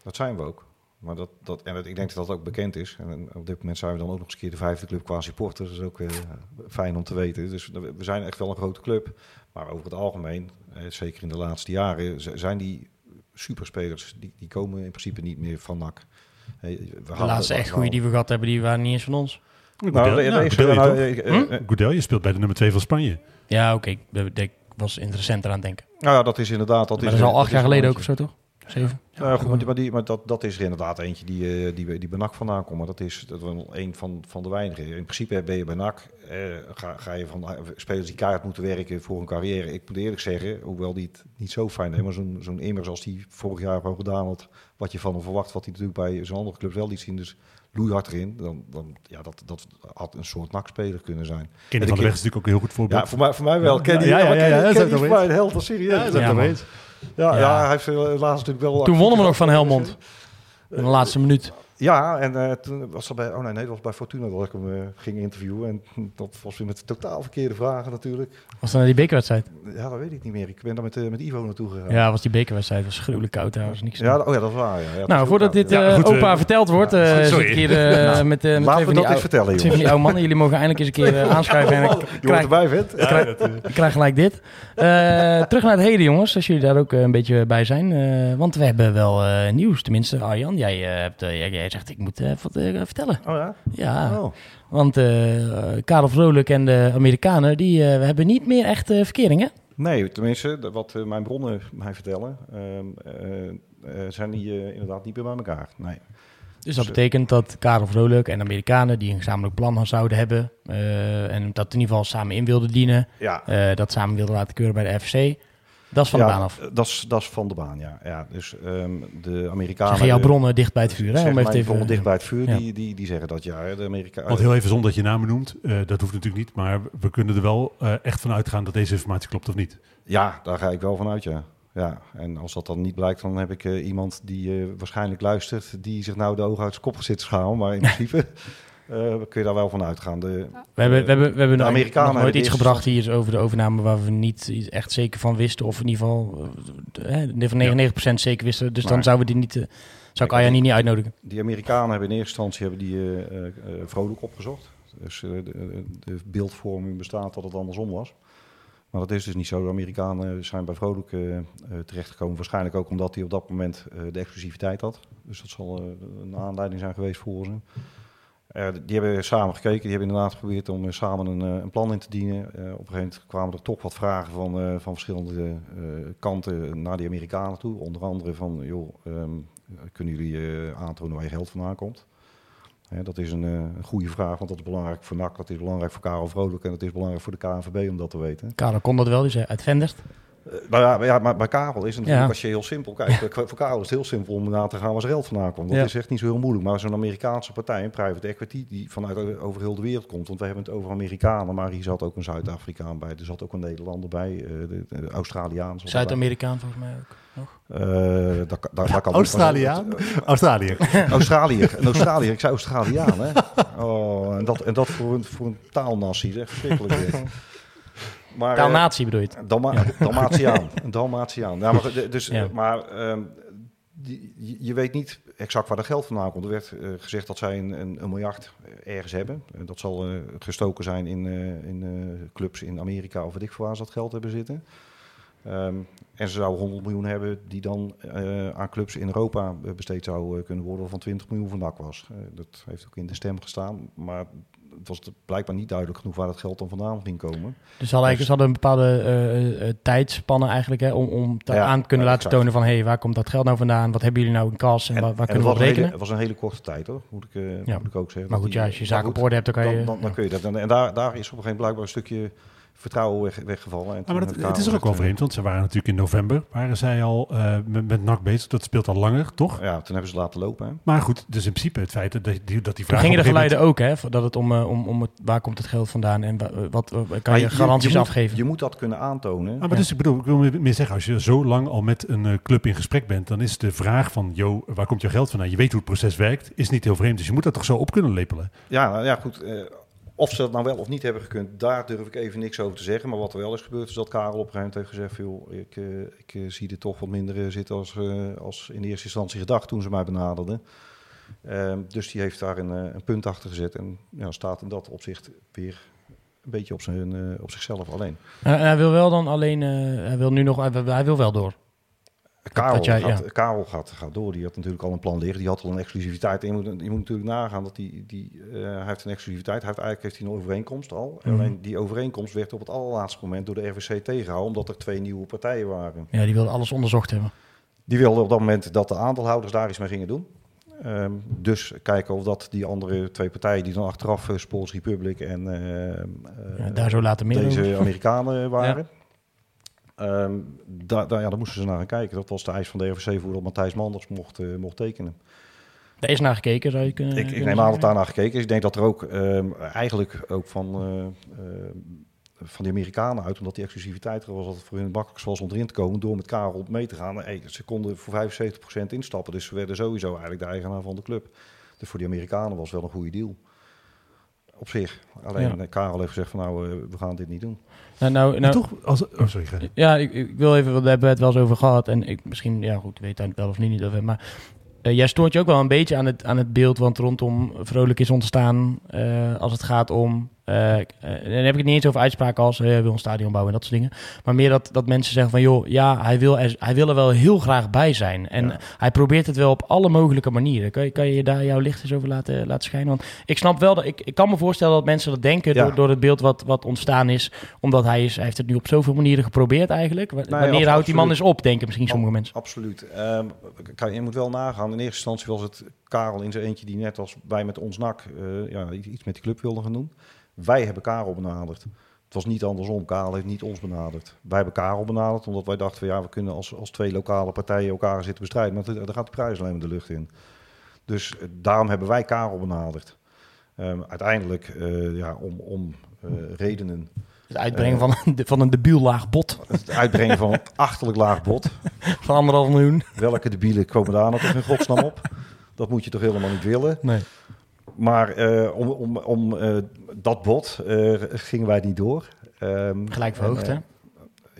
Dat zijn we ook. Maar dat, dat, en dat, ik denk dat dat ook bekend is. En op dit moment zijn we dan ook nog eens een keer de vijfde club qua supporters. Dat is ook eh, fijn om te weten. Dus we zijn echt wel een grote club. Maar over het algemeen, eh, zeker in de laatste jaren, zijn die superspelers, die, die komen in principe niet meer van NAC. Hey, we De hadden- laatste echt goede die we gehad hebben, die waren niet eens van ons. Nou, Goedel- nee, Goedelje nou, eh, Hm? je speelt bij de nummer 2 van Spanje. Ja, oké, ik, ik was in het recenter aan het denken. nou ja, dat is inderdaad... Dat maar is, dat is al acht jaar geleden ook of zo, toch? Zeven? Ja, goed, maar, die- maar, dat, dat is er inderdaad eentje die, eh, die, die bij NAC vandaan komt. Maar dat is, dat is wel een van, van de weinigen. In principe ben je bij NAC, eh, ga, ga je van eh, spelers die kaart moeten werken voor een carrière. Ik moet eerlijk zeggen, hoewel die het niet zo fijn heeft, maar zo'n zo'n Immers als die vorig jaar gewoon gedaan had, wat je van hem verwacht, wat hij natuurlijk bij zo'n andere clubs wel liet zien. Dus loeihard erin, dan, dan ja, dat, dat had een soort nakspeler kunnen zijn. Kenny En van de Weg is natuurlijk ook een heel goed voorbeeld. Ja, voor mij, voor mij wel. Ja, Kenny, ja, ja, ja, ja, dat is Kenny ook is wel voor mij een held, serieus. Ja, dat is Ja, eens. Ja, ja. Ja. hij heeft helaas natuurlijk wel... Toen wonnen we nog van. Helmond. In de laatste minuut. Ja, en eh, toen was dat bij... Oh nee, nee, dat was bij Fortuna dat ik hem eh, ging interviewen. En dat was weer met totaal verkeerde vragen natuurlijk. Was dat naar die bekerwedstrijd? Ja, dat weet ik niet meer. Ik ben daar met, eh, met Ivo naartoe gegaan. Ja, was die bekerwedstrijd. was gruwelijk koud daar. Was niks. Ja, oh ja, dat is waar. Ja. Nou, voordat dit ja. Eh, goed, opa verteld wordt, ja, eh, sorry. zit ik hier eh, met, eh, met Laten we van, die dat eens vertellen, twee van jongens. die oude mannen. Jullie mogen eindelijk eens een keer aanschuiven. En ik krijg, erbij, vet. Ik krijg gelijk dit. Eh, terug naar het heden, jongens. Als jullie daar ook een beetje bij zijn. Eh, want we hebben wel eh, nieuws. Tenminste, Arjan, jij, hebt, jij, jij zegt ik moet eh, wat eh, vertellen. Oh ja? Ja, Oh. want eh Karel Vrolijk en de Amerikanen, die eh, hebben niet meer echt eh, verkering, hè? Nee, tenminste, wat eh, mijn bronnen mij vertellen, ehm, eh, eh, zijn die eh, inderdaad niet meer bij elkaar. Nee. Dus dat Zo. betekent dat Karel Vrolijk en de Amerikanen die een gezamenlijk plan zouden hebben eh, en dat in ieder geval samen in wilden dienen, Ja, eh, dat samen wilden laten keuren bij de FC, dat is van ja, de baan af. Dat is, dat is van de baan, ja. ja dus ehm, de Amerikanen... Zeggen jouw bronnen dicht bij het vuur, hè? zeg Om even mijn even, bronnen dicht bij het vuur, Ja. die, die, die zeggen dat ja. De Amerikanen... Want heel even zonder dat je namen noemt, eh, dat hoeft natuurlijk niet. Maar we kunnen er wel eh, echt van uitgaan dat deze informatie klopt of niet. Ja, daar ga ik wel van uit, ja. Ja, en als dat dan niet blijkt, dan heb ik eh, iemand die eh, waarschijnlijk luistert, die zich nou de ogen uit zijn kop zit te schalen. Maar in principe eh, kun je daar wel van uitgaan. De, We hebben, we hebben, we hebben de nog- Amerikanen nog nooit hebben iets gebracht hier over de overname waar we niet echt zeker van wisten. Of in ieder geval eh, van 99% zeker wisten. Dus dan zouden we die niet, eh, zou ik Arjan niet, niet uitnodigen. Die Amerikanen hebben in eerste instantie hebben die, eh, eh, eh, vrolijk opgezocht. Dus eh, de, de beeldvorming bestaat dat het andersom was. Maar dat is dus niet zo. De Amerikanen zijn bij Vrolijk eh, eh, terechtgekomen. Waarschijnlijk ook omdat hij op dat moment eh, de exclusiviteit had. Dus dat zal een aanleiding zijn geweest voor ze. Eh, die hebben samen gekeken. Die hebben inderdaad geprobeerd om eh, samen een, eh, een plan in te dienen. Op een gegeven moment kwamen er toch wat vragen van, van verschillende kanten naar die Amerikanen toe. Onder andere van, joh, ehm, kunnen jullie aantonen waar je geld vandaan komt? Dat is een, een goede vraag, want dat is belangrijk voor NAC, dat is belangrijk voor Karel Vrolijk en dat is belangrijk voor de KNVB om dat te weten. Karel kon dat wel, zei uit Vendert. Eh, maar, ja, maar, ja, maar bij Karel is het natuurlijk, Ja. als je heel simpel kijkt, bij- voor Karel is het heel simpel om na te gaan waar zijn geld vandaan komt. Dat Ja. is echt niet zo heel moeilijk. Maar zo'n Amerikaanse partij, een private equity, die vanuit over heel de wereld komt, want we hebben het over Amerikanen, maar hier zat ook een Zuid-Afrikaan bij, er zat ook een Nederlander bij, eh, de, de Australiaan. Zuid-Amerikaan volgens mij ook. Eh, daar, daar, daar kan Australiaan? Australië. Australiër. Een Australiër. Ik zei Australiaan, hè? Oh, en dat, en dat voor een, voor een taalnassie. Dat is verschrikkelijk. Maar, eh, Taalnatie bedoel je het? Dalma Dalmatiaan. Dalmatiaan. Ja, maar, dus, Ja. eh, maar ehm, die, je- weet niet exact waar dat geld vandaan komt. Er werd eh, gezegd dat zij een, een, een miljard ergens hebben. Eh, dat zal eh, gestoken zijn in, eh, in eh, clubs in Amerika of weet ik veel waar ze dat geld hebben zitten. Ehm, en ze zouden 100 miljoen hebben die dan eh, aan clubs in Europa eh, besteed zou eh, kunnen worden, waarvan 20 miljoen van NAC was. Eh, dat heeft ook in de stem gestaan, maar het was blijkbaar niet duidelijk genoeg waar dat geld dan vandaan ging komen. Dus ze hadden, eigenlijk, ze hadden een bepaalde eh, eh, tijdspanne eigenlijk, hè, om, om te Ja, aan te kunnen ja, laten exact. tonen van, hé, hey, waar komt dat geld nou vandaan? Wat hebben jullie nou in kas en, waar, kunnen we op hele- rekenen? Het was een hele korte tijd hoor, moet ik, eh, Ja. moet ik ook zeggen. Maar goed, die- ja, als je zaken op orde hebt, dan kan je... dan, dan, dan kun je dat. En, en daar, daar is op een gegeven moment blijkbaar een stukje vertrouwen weg, weggevallen. En Ja, maar dat, het is Karel ook wel vreemd, want ze waren natuurlijk in november, waren zij al eh, met, met NAC bezig. Dat speelt al langer, toch? eh, Ja, toen hebben ze laten lopen. Hè. Maar goed, dus in principe het feit dat die, dat die Toen vraag... gingen de geluiden ook, hè, dat het om, eh, om, om het, waar komt het geld vandaan en wa- wat, wat kan je garanties moet, afgeven? Je moet dat kunnen aantonen. Ah, maar dus ik bedoel, ik wil meer- meer zeggen, als je zo lang al met een eh, club in gesprek bent, dan is de vraag van, yo, waar komt je geld vandaan? Je weet hoe het proces werkt, is niet heel vreemd. Dus je moet dat toch zo op kunnen lepelen? Ja, nou ja, goed. Of ze dat nou wel of niet hebben gekund, daar durf ik even niks over te zeggen. Maar wat er wel is gebeurd, is dat Karel op een heeft gezegd... Joh, ik, eh, ik eh, zie dit toch wat minder eh, zitten als, als in eerste instantie gedacht toen ze mij benaderden. Ehm, dus die heeft daar een, een punt achter gezet. En ja, staat in dat opzicht weer een beetje op, zijn, op zichzelf alleen. Hij wil wel dan alleen, hij wil nu nog, hij wil wel door. Karel, dat jij- gaat, ja. Karel gaat, gaat door. Die had natuurlijk al een plan liggen. Die had al een exclusiviteit. En je moet, je moet natuurlijk nagaan dat die, die, eh, hij heeft een exclusiviteit. Hij heeft eigenlijk heeft hij een overeenkomst al. Mhm. Alleen die overeenkomst werd op het allerlaatste moment door de RVC tegengehouden. Omdat er twee nieuwe partijen waren. Ja, die wil alles onderzocht hebben. Die wilden op dat moment dat de aandeelhouders daar iets mee gingen doen. Ehm, dus kijken of dat die andere twee partijen die dan achteraf uh, Sports Republic en eh, eh, Ja, daar zo meer deze. Amerikanen waren. Ehm, daar, daar, ja, daar moesten ze naar gaan kijken. Dat was de eis van de RVC voor dat Matthijs Manders mocht, eh, mocht tekenen. Daar is naar gekeken, zou je kunnen Ik, ik neem aan dat daar naar gekeken is. Ik denk dat er ook ehm, eigenlijk ook van, eh, van die Amerikanen uit, omdat die exclusiviteit er was, dat het voor hun het makkelijkst was om erin te komen door met Karel mee te gaan. Hey, ze konden voor 75% instappen, dus ze werden sowieso eigenlijk de eigenaar van de club. Dus voor die Amerikanen was het wel een goede deal. Op zich. Alleen Ja. eh, Karel heeft gezegd van nou, we gaan dit niet doen. Nou, nou, nou, toch, als, oh, sorry, ga. Ja, ik, ik wil even, daar hebben we het wel eens over gehad. En ik misschien, ja goed, weet daar wel of niet over. Maar eh, jij stoort je ook wel een beetje aan het, aan het beeld wat rondom Vrolijk is ontstaan. eh, als het gaat om, eh, eh, en dan heb ik het niet eens over uitspraken als eh, hij wil een stadion bouwen en dat soort dingen. Maar meer dat, dat mensen zeggen van joh, ja, hij wil, er, hij wil er wel heel graag bij zijn. En Ja. hij probeert het wel op alle mogelijke manieren. Kan je, kan je daar jouw licht eens over laten, laten schijnen? Want ik snap wel dat ik, ik kan me voorstellen dat mensen dat denken Ja. door, door het beeld wat, wat ontstaan is. Omdat hij, is, hij heeft het nu op zoveel manieren geprobeerd eigenlijk. Wa- Wanneer houdt die man eens op, denken misschien sommige mensen. Absoluut. Ehm, je moet wel nagaan. In eerste instantie was het Karel in zijn eentje die net als wij met ons NAC eh, ja, iets met die club wilden gaan doen. Wij hebben Karel benaderd. Het was niet andersom. Karel heeft niet ons benaderd. Wij hebben Karel benaderd omdat wij dachten van ja, we kunnen als, als twee lokale partijen elkaar zitten bestrijden. Maar dan gaat de prijs alleen maar de lucht in. Dus eh, daarom hebben wij Karel benaderd. Ehm, uiteindelijk, eh, ja, om, om eh, redenen. Het uitbrengen van, een- van een debiel laag bot Het uitbrengen van een achterlijk laag bod. van anderhalf miljoen. Welke debielen komen daar toch in godsnaam op? Dat moet je toch helemaal niet willen. Nee. Maar eh, om, om, om eh, dat bod eh, gingen wij niet door. Ehm, Gelijk verhoogd, hè?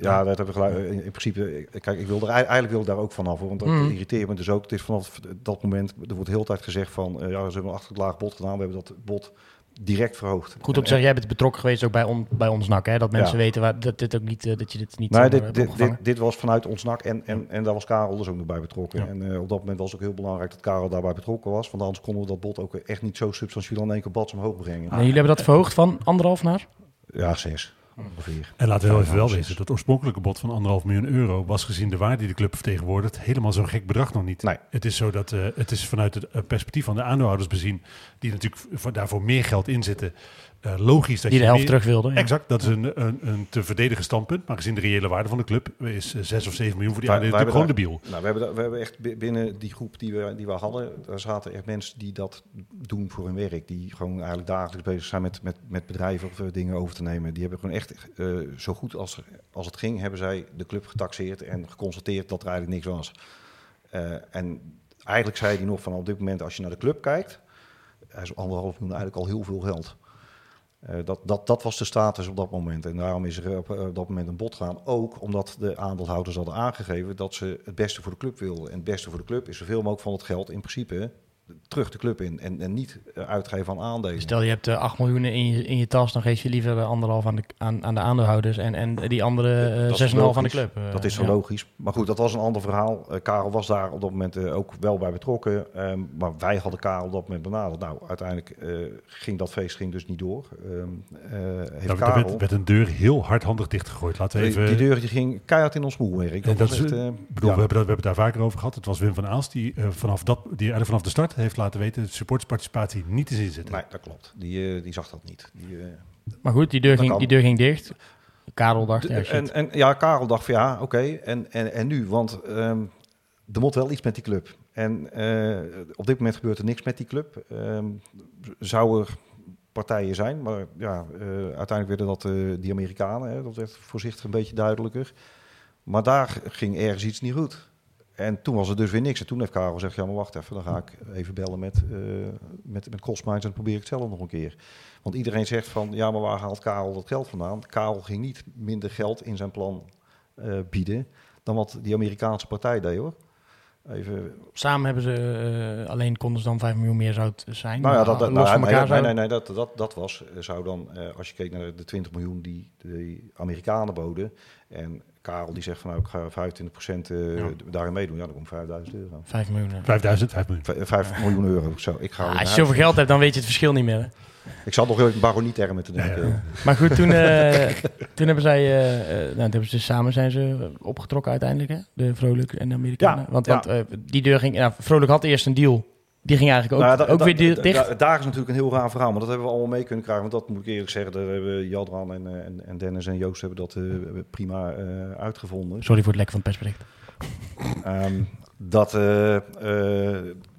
Ja, dat hebben we gelijk. In, in principe, kijk, ik wil er eigenlijk wil ik daar ook vanaf, want dat Mm. irriteert me dus ook. Het is vanaf dat moment, er wordt de hele tijd gezegd van, eh, ja, ze hebben een achterlijk laag bod gedaan. We hebben dat bod direct verhoogd. Goed om te zeggen, jij bent betrokken geweest ook bij, on, bij ons NAC, hè? Dat mensen Ja. weten waar, dat, dit ook niet, eh, dat je dit niet Nee, zomaar dit, dit, dit, dit was vanuit ons NAC en, en, en daar was Karel dus ook nog bij betrokken. Ja. En eh, op dat moment was het ook heel belangrijk dat Karel daarbij betrokken was. Want anders konden we dat bod ook echt niet zo substantieel in één keer bats omhoog brengen. Nee, jullie hebben dat verhoogd van anderhalf naar? Ja, zes ongeveer. En laten we wel even wel wezen, dat oorspronkelijke bod van anderhalf miljoen euro was gezien de waarde die de club vertegenwoordigt helemaal zo'n gek bedrag nog niet. Nee. Het is zo dat eh, het is vanuit het eh, perspectief van de aandeelhouders bezien, die natuurlijk daarvoor meer geld inzetten, eh, logisch dat Die de je helft meer- terug wilden. ja. Exact, dat is een, een, een te verdedigen standpunt. Maar gezien de reële waarde van de club is eh, 6 of 7 miljoen voor die aandelen gewoon hebben debiel. Nou, we hebben, dat- we hebben echt bi- binnen die groep die we, die we hadden, daar zaten echt mensen die dat doen voor hun werk. Die gewoon eigenlijk dagelijks bezig zijn met, met, met bedrijven of eh, dingen over te nemen. Die hebben gewoon echt, eh, zo goed als, als het ging, hebben zij de club getaxeerd en geconstateerd dat er eigenlijk niks was. Eh, en eigenlijk zei hij nog van op dit moment, als je naar de club kijkt, hij is anderhalf miljoen eigenlijk al heel veel geld. Eh, dat, dat, dat was de status op dat moment. En daarom is er op, eh, op dat moment een bod gaan. Ook omdat de aandeelhouders hadden aangegeven dat ze het beste voor de club wilden. En het beste voor de club is zoveel mogelijk van het geld in principe terug de club in. En, en niet eh, uitgeven aan aandelen. Stel je hebt eh, 8 miljoen in je, in je tas, dan geef je liever de anderhalf aan de, aan, aan de aandeelhouders en, en die andere eh, Dat is 6,5 aan de club. eh, Dat is zo ja. logisch. Maar goed, dat was een ander verhaal. Eh, Karel was daar op dat moment eh, ook wel bij betrokken. Ehm, maar wij hadden Karel op dat moment benaderd. Nou, uiteindelijk eh, ging dat feest ging dus niet door. Ehm eh, heeft Daar Karel... werd, werd een deur heel hardhandig dichtgegooid. Laten we die- even... die deur die ging keihard in ons moerwerk. En dat is, echt, een- eh, ik bedoel, ja. we, hebben dat, we hebben het daar vaker over gehad. Het was Wim van Aals die, eh, vanaf, dat, die eigenlijk vanaf de start heeft laten weten... de supportersparticipatie niet te zien zitten. Nee, dat klopt. Die, eh, die zag dat niet. Die, eh, Maar goed, die deur, Dat ging, kan. die deur ging dicht. Karel dacht, de- ja, en, en ja, Karel dacht van ja, oké, en, en, en nu? Want ehm, er moet wel iets met die club. En eh, op dit moment gebeurt er niks met die club. Ehm zou er partijen zijn, maar ja, eh, uiteindelijk werden dat eh, die Amerikanen. Hè, dat werd voorzichtig een beetje duidelijker. Maar daar ging ergens iets niet goed. En toen was er dus weer niks. En toen heeft Karel gezegd, ja maar wacht even, dan ga ik even bellen met, eh met, met Costmines en dan probeer ik het zelf nog een keer. Want iedereen zegt van, ja maar waar haalt Karel dat geld vandaan? Karel ging niet minder geld in zijn plan eh, bieden dan wat die Amerikaanse partij deed hoor. Even, Samen hebben ze, eh, alleen konden ze dan 5 miljoen meer zou het zijn. nou ja, dat, dat, nou, nee, nee, nee, nee, dat, dat, dat was, zou dan, als je keek naar de 20 miljoen die de Amerikanen boden. En Karel die zegt van nou ik ga 25% eh Ja. daarin meedoen. Ja, dan komt 5000 euro. 5 miljoen. eh. 5000, 5 miljoen. V- 5 miljoen euro. Zo, ik ga Ah, als je zoveel geld hebt, dan weet je het verschil niet meer. hè. Ik zat nog in baronietermen te denken. Ja, ja. Maar goed, toen, eh, toen hebben zij, eh, eh, nou, toen hebben ze samen zijn ze opgetrokken uiteindelijk, hè? De Vrolijk en de Amerikanen. Ja, want ja. want die deur ging, ja, Vrolijk had eerst een deal. Die ging eigenlijk ook, Nou da- ook da- weer da- dicht. da- daar is natuurlijk een heel raar verhaal, maar dat hebben we allemaal mee kunnen krijgen. Want dat moet ik eerlijk zeggen, daar hebben Jadran en, eh, en, en Dennis en Joost hebben dat eh, prima eh, uitgevonden. Sorry voor het lek van het persbericht. Ehm, dat,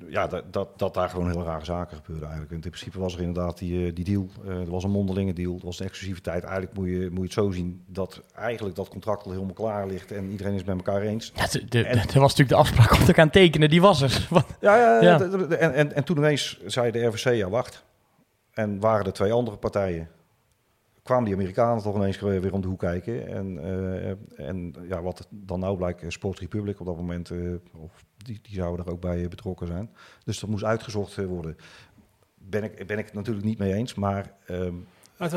ja, dat, dat, dat daar gewoon heel rare zaken gebeurden eigenlijk. En in principe was er inderdaad die, eh, die deal. eh er was een mondelinge deal. Er was een exclusiviteit. Eigenlijk moet je, moet je het zo zien dat eigenlijk dat contract al helemaal klaar ligt. En iedereen is met elkaar eens. Ja, de, de, En- dat was natuurlijk de afspraak om te gaan tekenen. Die was er. Ja, ja, Ja. En, en, en toen ineens zei de RVC, ja wacht. En waren er twee andere partijen. Kwamen die Amerikanen toch ineens weer weer om de hoek kijken. En, eh, en ja, wat dan nou blijkt, eh, Sport Republic op dat moment, eh, of die, die zouden er ook bij betrokken zijn. Dus dat moest uitgezocht worden. Ben ik, ben ik het natuurlijk niet mee eens, maar ehm,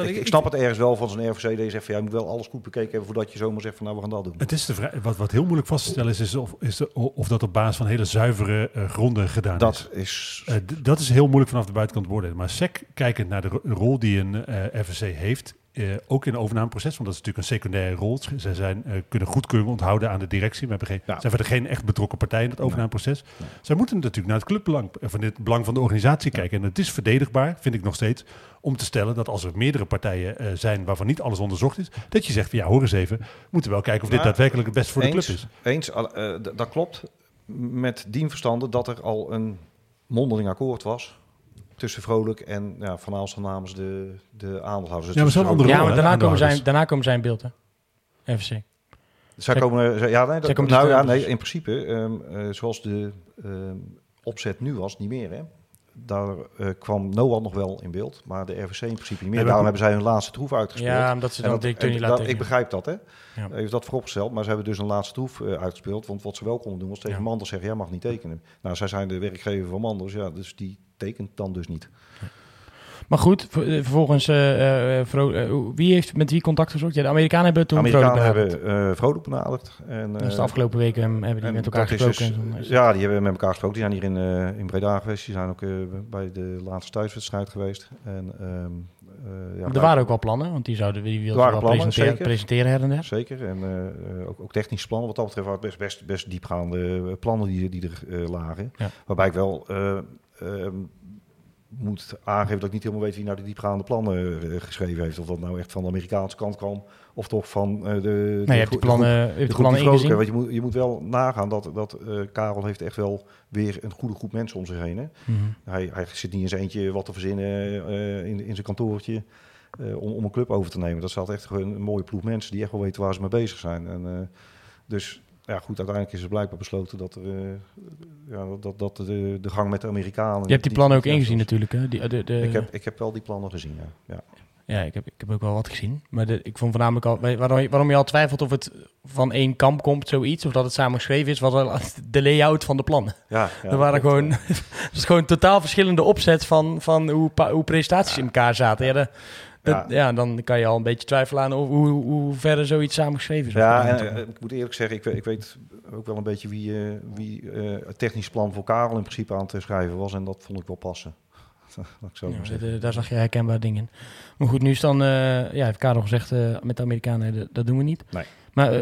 ik, ik snap het ergens wel van zo'n RVC. Je zegt van, ja, je moet wel alles goed bekeken hebben voordat je zomaar zegt van, nou, we gaan dat doen. Het is de vrij, wat, wat heel moeilijk vast te stellen is, is, of, is de- of dat op basis van hele zuivere gronden gedaan is. Dat is... Dat is heel moeilijk vanaf de buitenkant te beoordelen. Maar SEC, kijkend naar de ro- rol die een eh FSC heeft, eh, ook in het overnameproces, want dat is natuurlijk een secundaire rol. Ze zijn, eh, kunnen goedkeuring onthouden aan de directie. We geen, Ja. zijn verder geen echt betrokken partij in het overnameproces. Zij moeten natuurlijk naar het clubbelang, eh, van het belang van de organisatie kijken. En het is verdedigbaar, vind ik nog steeds, om te stellen dat als er meerdere partijen zijn waarvan niet alles onderzocht is, dat je zegt van ja, hoor eens even, we moeten wel kijken of dit Maar daadwerkelijk het beste voor de club is. Eens, dat klopt. Met dien verstande dat er al een mondeling akkoord was tussen Vrolijk en ja, Van Aalstel namens de, de aandeelhouders. Dus Ja, maar zo'n andere Ja, rol, maar daarna komen, zij, aandeelhouders. daarna komen zij in beeld, hè? FC. Zij komen, zij- ja, nee, dat, nou dus- ja, nee, in principe, ehm, eh, zoals de ehm, opzet nu was, niet meer. Hè. Daar eh, kwam Noah nog wel in beeld, maar de RVC in principe niet meer. Daarom hebben zij hun laatste troef uitgespeeld. Ja, omdat ze dan dat- niet dat- laten Ik begrijp dat, hè. Ja. Heeft dat vooropgesteld, maar ze hebben dus een laatste troef eh, uitgespeeld. Want wat ze wel konden doen was tegen Ja. Manders zeggen, jij mag niet tekenen. Nou, zij zijn de werkgever van Manders, ja, dus die tekent dan dus niet. Maar goed, eh, vervolgens, Vro- eh, wie heeft met wie contact gezocht? Ja, de Amerikanen hebben toen Amerikanen benaderd. hebben eh Vrolijk benaderd. En, Dus de afgelopen weken hebben die met elkaar gesproken. dus- ja, die hebben met elkaar gesproken. Die zijn hier in, in Breda geweest. Die zijn ook bij de laatste thuiswedstrijd geweest. En, ehm, eh, ja, er waren ook wel plannen, want die zouden die wilden wel plannen, presenteren, zeker. presenteren her en der. Zeker. En ook, ook technische plannen. Wat dat betreft waren het best, best, best diepgaande plannen die, die er lagen. Ja. Waarbij ik wel moet aangeven dat ik niet helemaal weet wie nou die diepgaande plannen eh, geschreven heeft. Of dat nou echt van de Amerikaanse kant kwam. Of toch van eh, de, de, Nee, je hebt die de plannen, groep- de groep plannen ingezien. Want je moet, je moet wel nagaan dat, dat eh, Karel heeft echt wel weer een goede groep mensen om zich heen. Hè? Mhm. Hij, hij zit niet in zijn eentje wat te verzinnen in, in zijn kantoortje om, om een club over te nemen. Dat staat echt gewoon een mooie ploeg mensen die echt wel weten waar ze mee bezig zijn. En, dus ja, goed, uiteindelijk is er blijkbaar besloten dat, er, eh, ja, dat, dat de, de gang met de Amerikanen... Je hebt die plannen ook ingezien natuurlijk. Hè? Die, de, de, Ik heb, ik heb wel die plannen gezien, ja. ja. Ja, ik heb, ik heb ook wel wat gezien. Maar de, ik vond voornamelijk al... Waarom je, waarom je al twijfelt of het van één kamp komt, zoiets. Of dat het samen geschreven is, was wel de layout van de plannen. ja, ja er waren gewoon... is gewoon totaal verschillende opzet van, van hoe, hoe presentaties in elkaar zaten. Ja, de- dat- Ja. ja. dan kan je al een beetje twijfelen aan hoe, hoe, hoe verder zoiets samengeschreven is. Ja, en, eh, ik moet eerlijk zeggen, ik, weet- ik weet ook wel een beetje wie, eh, wie eh, het technisch plan voor Karel in principe aan te schrijven was. En dat vond ik wel passen. Ik Ja, daar- zag je herkenbaar dingen in. Maar goed, nu is dan, ja, heeft Karel gezegd met de Amerikanen, dat, dat doen we niet. Nee. Maar,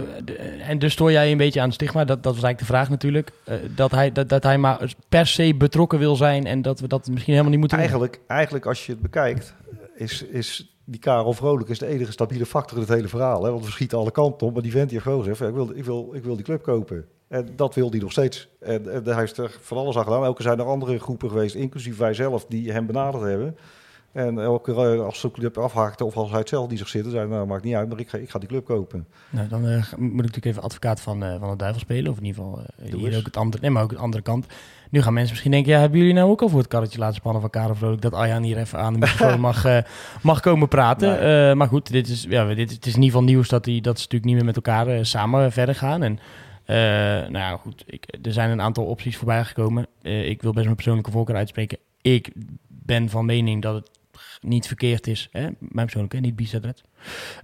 en dus stoor jij een beetje aan het stigma, dat, dat was eigenlijk de vraag natuurlijk, dat, hij, dat, dat hij maar per se betrokken wil zijn en dat we dat misschien helemaal niet moeten doen. Eigenlijk, eigenlijk als je het bekijkt, is, is die Karel Vrolijk is de enige stabiele factor in het hele verhaal. Hè? Want we schieten alle kanten op, maar die vent heeft gewoon gezegd, ik, wil, ik, wil, ik wil die club kopen. En dat wil hij nog steeds. En, en hij heeft er van alles aan gedaan. Elke zijn er andere groepen geweest, inclusief wij zelf, die hem benaderd hebben. En elke keer eh, als de club afhaakte of als hij het zelf die zich zitten, zei nou maakt niet uit, maar ik ga, ik ga die club kopen. Nou, dan eh, moet ik natuurlijk even advocaat van, eh, van de duivel spelen. Of in ieder geval hier ook het andere, nee, maar ook de andere kant. Nu gaan mensen misschien denken, ja, hebben jullie nou ook al voor het karretje laten spannen van Karel Vrolijk dat Arjan hier even aan de microfoon mag, eh, mag komen praten. Nee. Eh, maar goed, dit is, ja, dit, het is in ieder geval nieuws dat, die, dat ze natuurlijk niet meer met elkaar eh, samen verder gaan. En nou ja, goed, ik, er zijn een aantal opties voorbij gekomen. Ik wil best mijn persoonlijke voorkeur uitspreken. Ik ben van mening dat het niet verkeerd is, hè? mijn persoonlijke, niet Bizet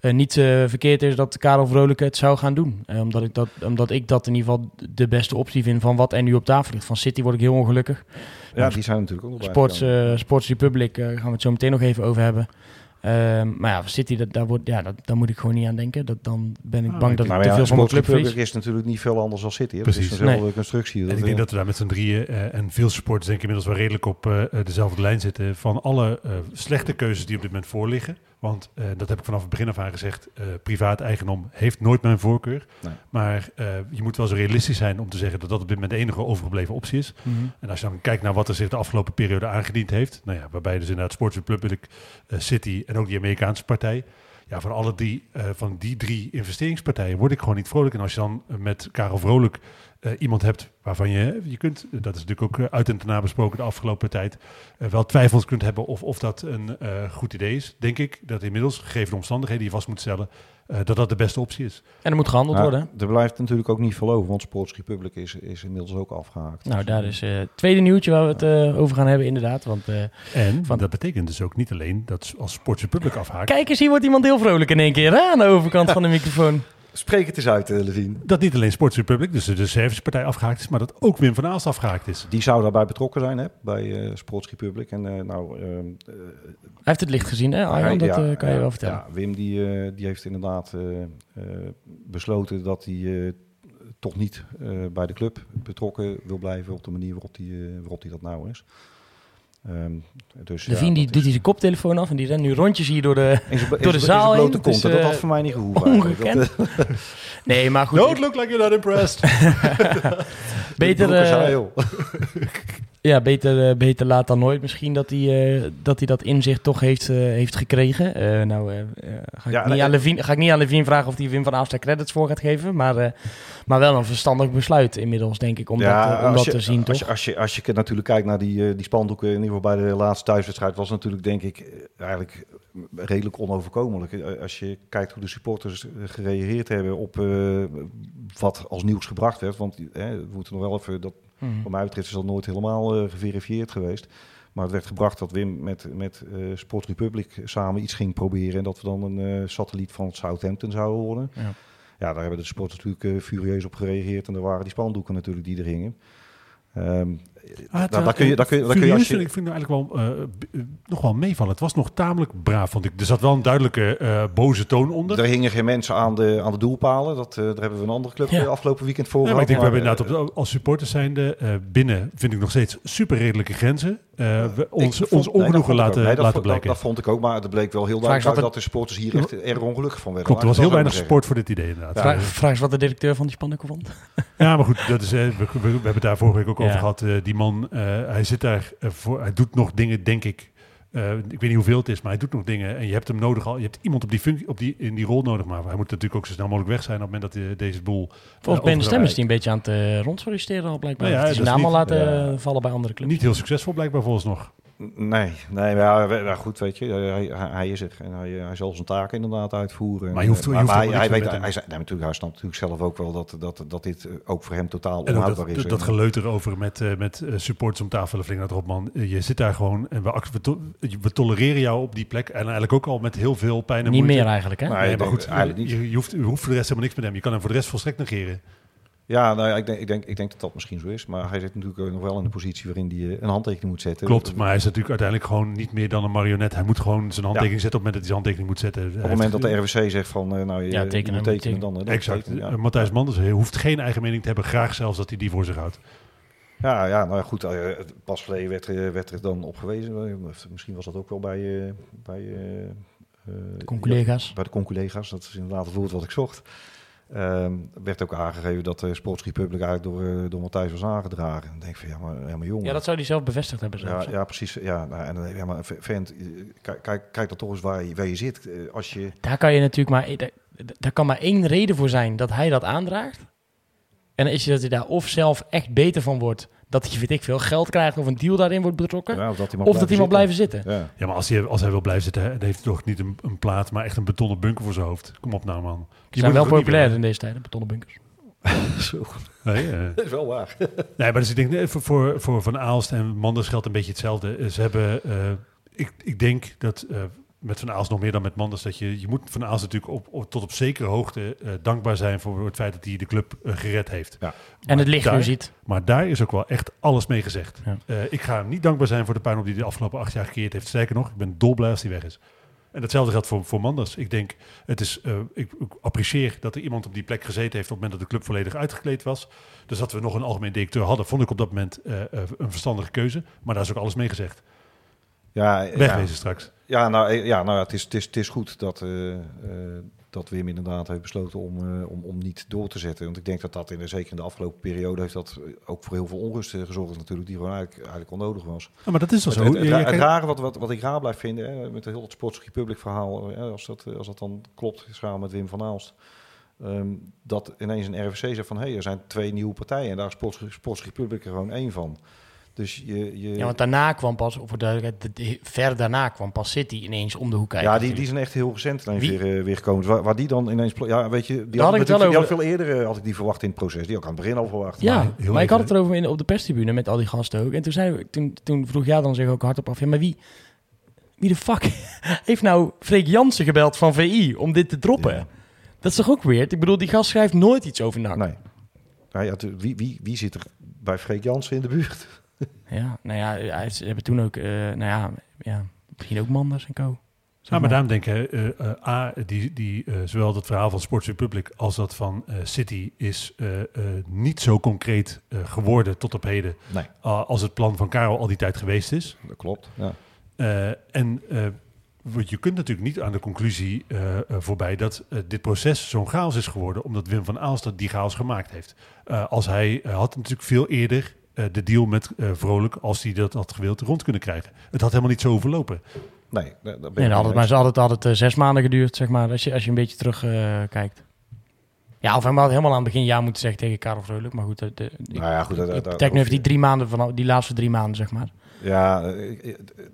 eh, niet eh, verkeerd is dat Karel Vrolijk het zou gaan doen. Eh, omdat, ik dat, omdat ik dat in ieder geval de beste optie vind van wat er nu op tafel ligt. Van City word ik heel ongelukkig. Ja, die zijn natuurlijk ook. Sports, Sports Republic gaan we het zo meteen nog even over hebben. Ehm, maar ja, City, dat, daar, wordt, ja, dat, daar moet ik gewoon niet aan denken. Dat, dan ben ik Ah, bang dat ik Nou te ja, veel van club is natuurlijk niet veel anders dan City. Hè? Dat Precies. is dezelfde constructie. En Dat, ik denk dat we daar met z'n drieën eh, en veel supporters denk ik inmiddels wel redelijk op eh, eh, dezelfde lijn zitten. Van alle eh, slechte keuzes die op dit moment voor liggen, Want eh, dat heb ik vanaf het begin af aan gezegd. eh, privaat eigendom heeft nooit mijn voorkeur. Nee. Maar eh, je moet wel zo realistisch zijn om te zeggen dat dat op dit moment de enige overgebleven optie is. En als je dan kijkt naar wat er zich de afgelopen periode aangediend heeft. Nou ja, waarbij dus inderdaad Sports Republic, eh, City en ook die Amerikaanse partij. Ja, van alle drie, van die drie investeringspartijen word ik gewoon niet vrolijk. En als je dan met Karel Vrolijk eh, iemand hebt waarvan je, je kunt, dat is natuurlijk ook eh, uit en te na besproken de afgelopen tijd, eh, wel twijfels kunt hebben of, of dat een eh, goed idee is. Denk ik dat inmiddels, gegeven de omstandigheden die je vast moet stellen, eh, dat dat de beste optie is. En er moet gehandeld worden. er blijft natuurlijk ook niet veel over, want Sports Republic is, is inmiddels ook afgehaakt. Nou, daar is eh, het tweede nieuwtje waar we het eh, over gaan hebben, inderdaad. Want eh, En Van- dat betekent dus ook niet alleen dat als Sports Republic afhaakt, kijk eens, hier wordt iemand heel vrolijk in één keer hè, aan de overkant van de microfoon. Spreek het eens uit, eh, Levine. dat niet alleen Sports Republic, dus de servicepartij afgehaakt is, maar dat ook Wim van Aalst afgehaakt is. Die zou daarbij betrokken zijn, hè, bij eh, Sports Republic. En eh, nou, ehm, eh, Hij heeft het licht gezien, hè Arjan? hij- Dat ja, kan je wel vertellen. Ja, Wim die, die heeft inderdaad besloten dat hij eh, toch niet eh, bij de club betrokken wil blijven op de manier waarop hij, waarop hij dat nou is. Ehm, dus, ja, Levine die doet hij zijn koptelefoon af en die rent nu rondjes hier door de... door de zaal heen. kont. Dat eh, had voor mij niet gehoeven. Dat, Ongekend. eh, Nee, maar goed. Don't look like you're not impressed. beter. ja, beter, eh, beter laat dan nooit misschien dat hij, eh, dat, hij dat inzicht toch heeft, eh, heeft gekregen. Nou, ga, ik Ja, niet aan Levine, ga ik niet aan Levine vragen of hij Wim van daar credits voor gaat geven. Maar, maar wel een verstandig besluit inmiddels, denk ik, om dat, eh, om dat je- te zien, als toch? Je, als, je, als je natuurlijk kijkt naar die, die spandoeken, in ieder geval bij de laatste thuiswedstrijd, was het natuurlijk denk ik eigenlijk redelijk onoverkomelijk. Als je kijkt hoe de supporters gereageerd hebben op wat als nieuws gebracht werd. Want we moeten nog wel even, dat, Mhm. wat mij betreft is dat nooit helemaal eh, geverifieerd geweest. Maar het werd gebracht dat Wim met, met eh Sport Republic samen iets ging proberen. En dat we dan een eh, satelliet van Southampton zouden worden. Ja. Ja, daar hebben de supporters natuurlijk eh, furieus op gereageerd. En er waren die spandoeken natuurlijk die er hingen. Daar, daar kun je, daar kun je, daar kun je als je... Ik vind het eigenlijk wel eh, eh, nog wel meevallen. Het was nog tamelijk braaf, vond ik. Er zat wel een duidelijke eh, boze toon onder. Er hingen geen mensen aan de, aan de doelpalen. Dat, eh, daar hebben we een andere club Ja. afgelopen weekend voor Ja, maar ik denk, we hebben Maar, inderdaad op, als supporters zijnde eh, binnen, vind ik nog steeds super redelijke grenzen. Eh, we, ons, vond- ons ongenoegen laten, Nee, laten vond- blijken. Dat, dat vond ik ook, maar het bleek wel heel duidelijk dat de supporters hier echt erg ongelukkig van werden. Klopt, er was heel weinig maar support voor dit idee inderdaad. Vraag, Ja, vraag eens wat de directeur van die spandoeken vond. ja maar goed, dat is, we, we, we hebben het daar vorige week ook Ja. over gehad. Eh, die man, eh, hij zit daar eh, voor, hij doet nog dingen, denk ik. Eh, ik weet niet hoeveel het is, maar hij doet nog dingen. En je hebt hem nodig al. Je hebt iemand op die functie, op die, in die rol nodig. Maar hij moet natuurlijk ook zo snel mogelijk weg zijn op het moment dat hij deze boel. Volgens Ben de Stem is die een beetje aan het eh, rondsolliciteren al blijkbaar. Nou ja, zijn naam al laten vallen bij andere clubs. Niet heel succesvol blijkbaar volgens nog. Nee, nee maar ja, goed, weet je, hij, hij, hij is er. En hij, eh, hij zal zijn taken inderdaad uitvoeren. Maar je hoeft- je hoeft maar hij, hij, weet, hij, nee, natuurlijk, hij snapt natuurlijk zelf ook wel dat, dat, dat dit eh, ook voor hem totaal onhoudbaar is. dat, dat geleuter over met, eh, met supporters om tafel flink erop, man. Eh, Je zit daar gewoon en we, we, to- we tolereren jou op die plek. En eigenlijk ook al met heel veel pijn en Niet moeite. meer eigenlijk, hè? Nee, Nee, ik maar goed, eigenlijk niet. je, je, hoeft, je hoeft voor de rest helemaal niks met hem. Je kan hem voor de rest volstrekt negeren. Ja, nou, ja, ik, denk, ik, denk, ik denk dat dat misschien zo is. Maar hij zit natuurlijk ook nog wel in de positie waarin hij eh, een handtekening moet zetten. Klopt, maar hij is natuurlijk uiteindelijk gewoon niet meer dan een marionet. Hij moet gewoon zijn handtekening zetten op het moment dat hij zijn handtekening moet zetten. Op het moment dat de RWC zegt van, eh, nou, je, Ja, je tekenen, moet moet tekenen, dan, eh, dan Exact. tekenen, Eh, ja. Matthijs Manders hoeft geen eigen mening te hebben. Graag zelfs dat hij die voor zich houdt. Ja, ja, nou ja, goed. eh, pas geleden werd, er- werd er dan op gewezen. eh, of Misschien was dat ook wel bij, eh, bij, eh, eh, Conculega's. ja, bij de conculega's. Dat is inderdaad het woord wat ik zocht. Ehm, werd ook aangegeven dat de Sports Republic eigenlijk door, eh, door Matthijs was aangedragen. Dan denk ik van, ja, maar, ja, maar jongen. Ja, dat zou hij zelf bevestigd hebben. ja, zelfs. ja, precies. Ja, nou, en, dan- ja, maar vent, eh, kijk, kijk, kijk dan toch eens waar je, waar je zit. Eh, Als je, Daar kan je natuurlijk maar... Daar, daar kan maar één reden voor zijn dat hij dat aandraagt. En is dat hij daar of zelf echt beter van wordt... dat hij, weet ik veel, geld krijgt of een deal daarin wordt betrokken... ja, of dat hij of dat hij maar blijven zitten. Ja. Ja, maar als hij, als hij wil blijven zitten, dan heeft hij toch niet een, een plaat, maar echt een betonnen bunker voor zijn hoofd. Kom op nou, man. Ze Je zijn moet wel populair in deze tijden, betonnen bunkers. Zo, Nee, eh. dat is wel waar. Nee, maar dus ik denk voor, voor, voor Van Aalst en Manders geldt een beetje hetzelfde. Eh, Ze hebben, eh, ik, ik denk dat eh, met Van Aalst nog meer dan met Manders, dat je, je moet Van Aalst natuurlijk op, op- tot op zekere hoogte eh, dankbaar zijn voor het feit dat hij de club eh, gered heeft. Ja. En het licht daar- nu ziet. Maar daar is ook wel echt alles mee gezegd. Ja. Eh, ik ga hem niet dankbaar zijn voor de puinhoop die hij de afgelopen acht jaar gecreëerd heeft. Sterker nog, ik ben dolblij als hij weg is. En datzelfde geldt voor, voor Manders. Ik denk, het is, eh, ik, ik apprecieer dat er iemand op die plek gezeten heeft op het moment dat de club volledig uitgekleed was. Dus dat we nog een algemeen directeur hadden, vond ik op dat moment een verstandige keuze. Maar daar is ook alles mee gezegd. Ja, ja. Wegwezen straks. Ja, nou, eh, ja, nou ja, het, is, het, is, het is goed dat, eh, eh, dat Wim inderdaad heeft besloten om, om, om niet door te zetten. Want ik denk dat dat in de, zeker in de afgelopen periode heeft dat ook voor heel veel onrust gezorgd natuurlijk, die gewoon eigenlijk, eigenlijk onnodig was. Ja, maar dat is Het, zo? het, het, rare wat, wat, wat ik raar blijf vinden, hè, met het heel het Sports Republic verhaal, hè, als, dat, als dat dan klopt, samen met Wim van Aalst, ehm, dat ineens een RFC zegt van, hé, hey, er zijn twee nieuwe partijen en daar is Sports, Sports Republic er gewoon één van. Dus je... je Ja, want daarna kwam pas, duidelijkheid, de- de- ver daarna kwam pas City ineens om de hoek kijken. Ja, die, die zijn echt heel recent weer, eh, weer gekomen. Dus Waar, waar die dan ineens... Ja, weet je, die had had, ik het wel die had over. veel eerder eh, had ik die verwacht in het proces. Die ook aan het begin al verwacht. Ja, Maar ik even, had het erover in, op de perstribune met al die gasten ook. En toen, zei, we- toen, toen vroeg jij dan zich ook hardop af, ja, maar wie, wie de fuck heeft nou Freek Jansen gebeld van VI om dit te droppen? Ja. Dat is toch ook weird? Ik bedoel, die gast schrijft nooit iets over NAC. Nee. Nou ja, wie, wie, wie zit er bij Freek Jansen in de buurt? Ja, nou ja, hij- ze hebben toen ook, eh, nou ja, ja, misschien ook Manders en co. Zeg Ja, maar daarom denk ik, eh, eh, A, die, die, eh, zowel dat verhaal van Sports Republic als dat van eh, City is eh, eh, niet zo concreet eh, geworden tot op heden Nee, eh, als het plan van Karel al die tijd geweest is. dat klopt. Ja. Eh, en eh, want je kunt natuurlijk niet aan de conclusie voorbij dat dit proces zo'n chaos is geworden omdat Wim van Aalst die chaos gemaakt heeft. Eh, als hij had natuurlijk veel eerder de deal met eh, Vrolijk, als hij dat had gewild, rond kunnen krijgen. Het had helemaal niet zo verlopen. Nee, daar, daar ben Nee, dan had mee het, maar eens. ze had het, had het eh, zes maanden geduurd, zeg maar, als je, als je een beetje terug eh, kijkt. Ja, of hij had helemaal aan het begin ja moeten zeggen tegen Karel Vrolijk. Maar goed, de, de, Nou ja, goed. daar Techno heeft hoef die drie maanden, van, die laatste drie maanden, zeg maar. Ja,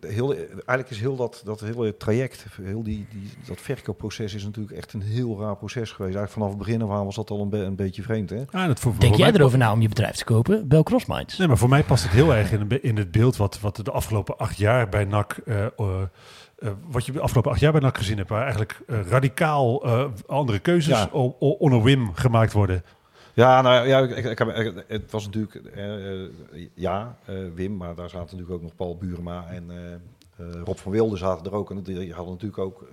heel, eigenlijk is heel dat, dat hele traject, heel die, die, dat verkoopproces is natuurlijk echt een heel raar proces geweest. Eigenlijk vanaf het begin af aan was dat al een, be- een beetje vreemd, hè? Ah, dat voor, Denk voor jij erover na om je bedrijf te kopen? Bel Crossminds. Nee, maar voor mij past het heel erg in, in het beeld wat, wat de afgelopen acht jaar bij NAC... eh, eh, wat je de afgelopen acht jaar bij NAC gezien hebt... waar eigenlijk eh, radicaal eh, andere keuzes Ja. o- o- onder Wim gemaakt worden. Ja, nou ja, ik, ik, ik het was natuurlijk, eh, eh, ja, eh, Wim, maar daar zaten natuurlijk ook nog Paul Burema en Rob van Wilde zaten er ook. En die hadden natuurlijk ook,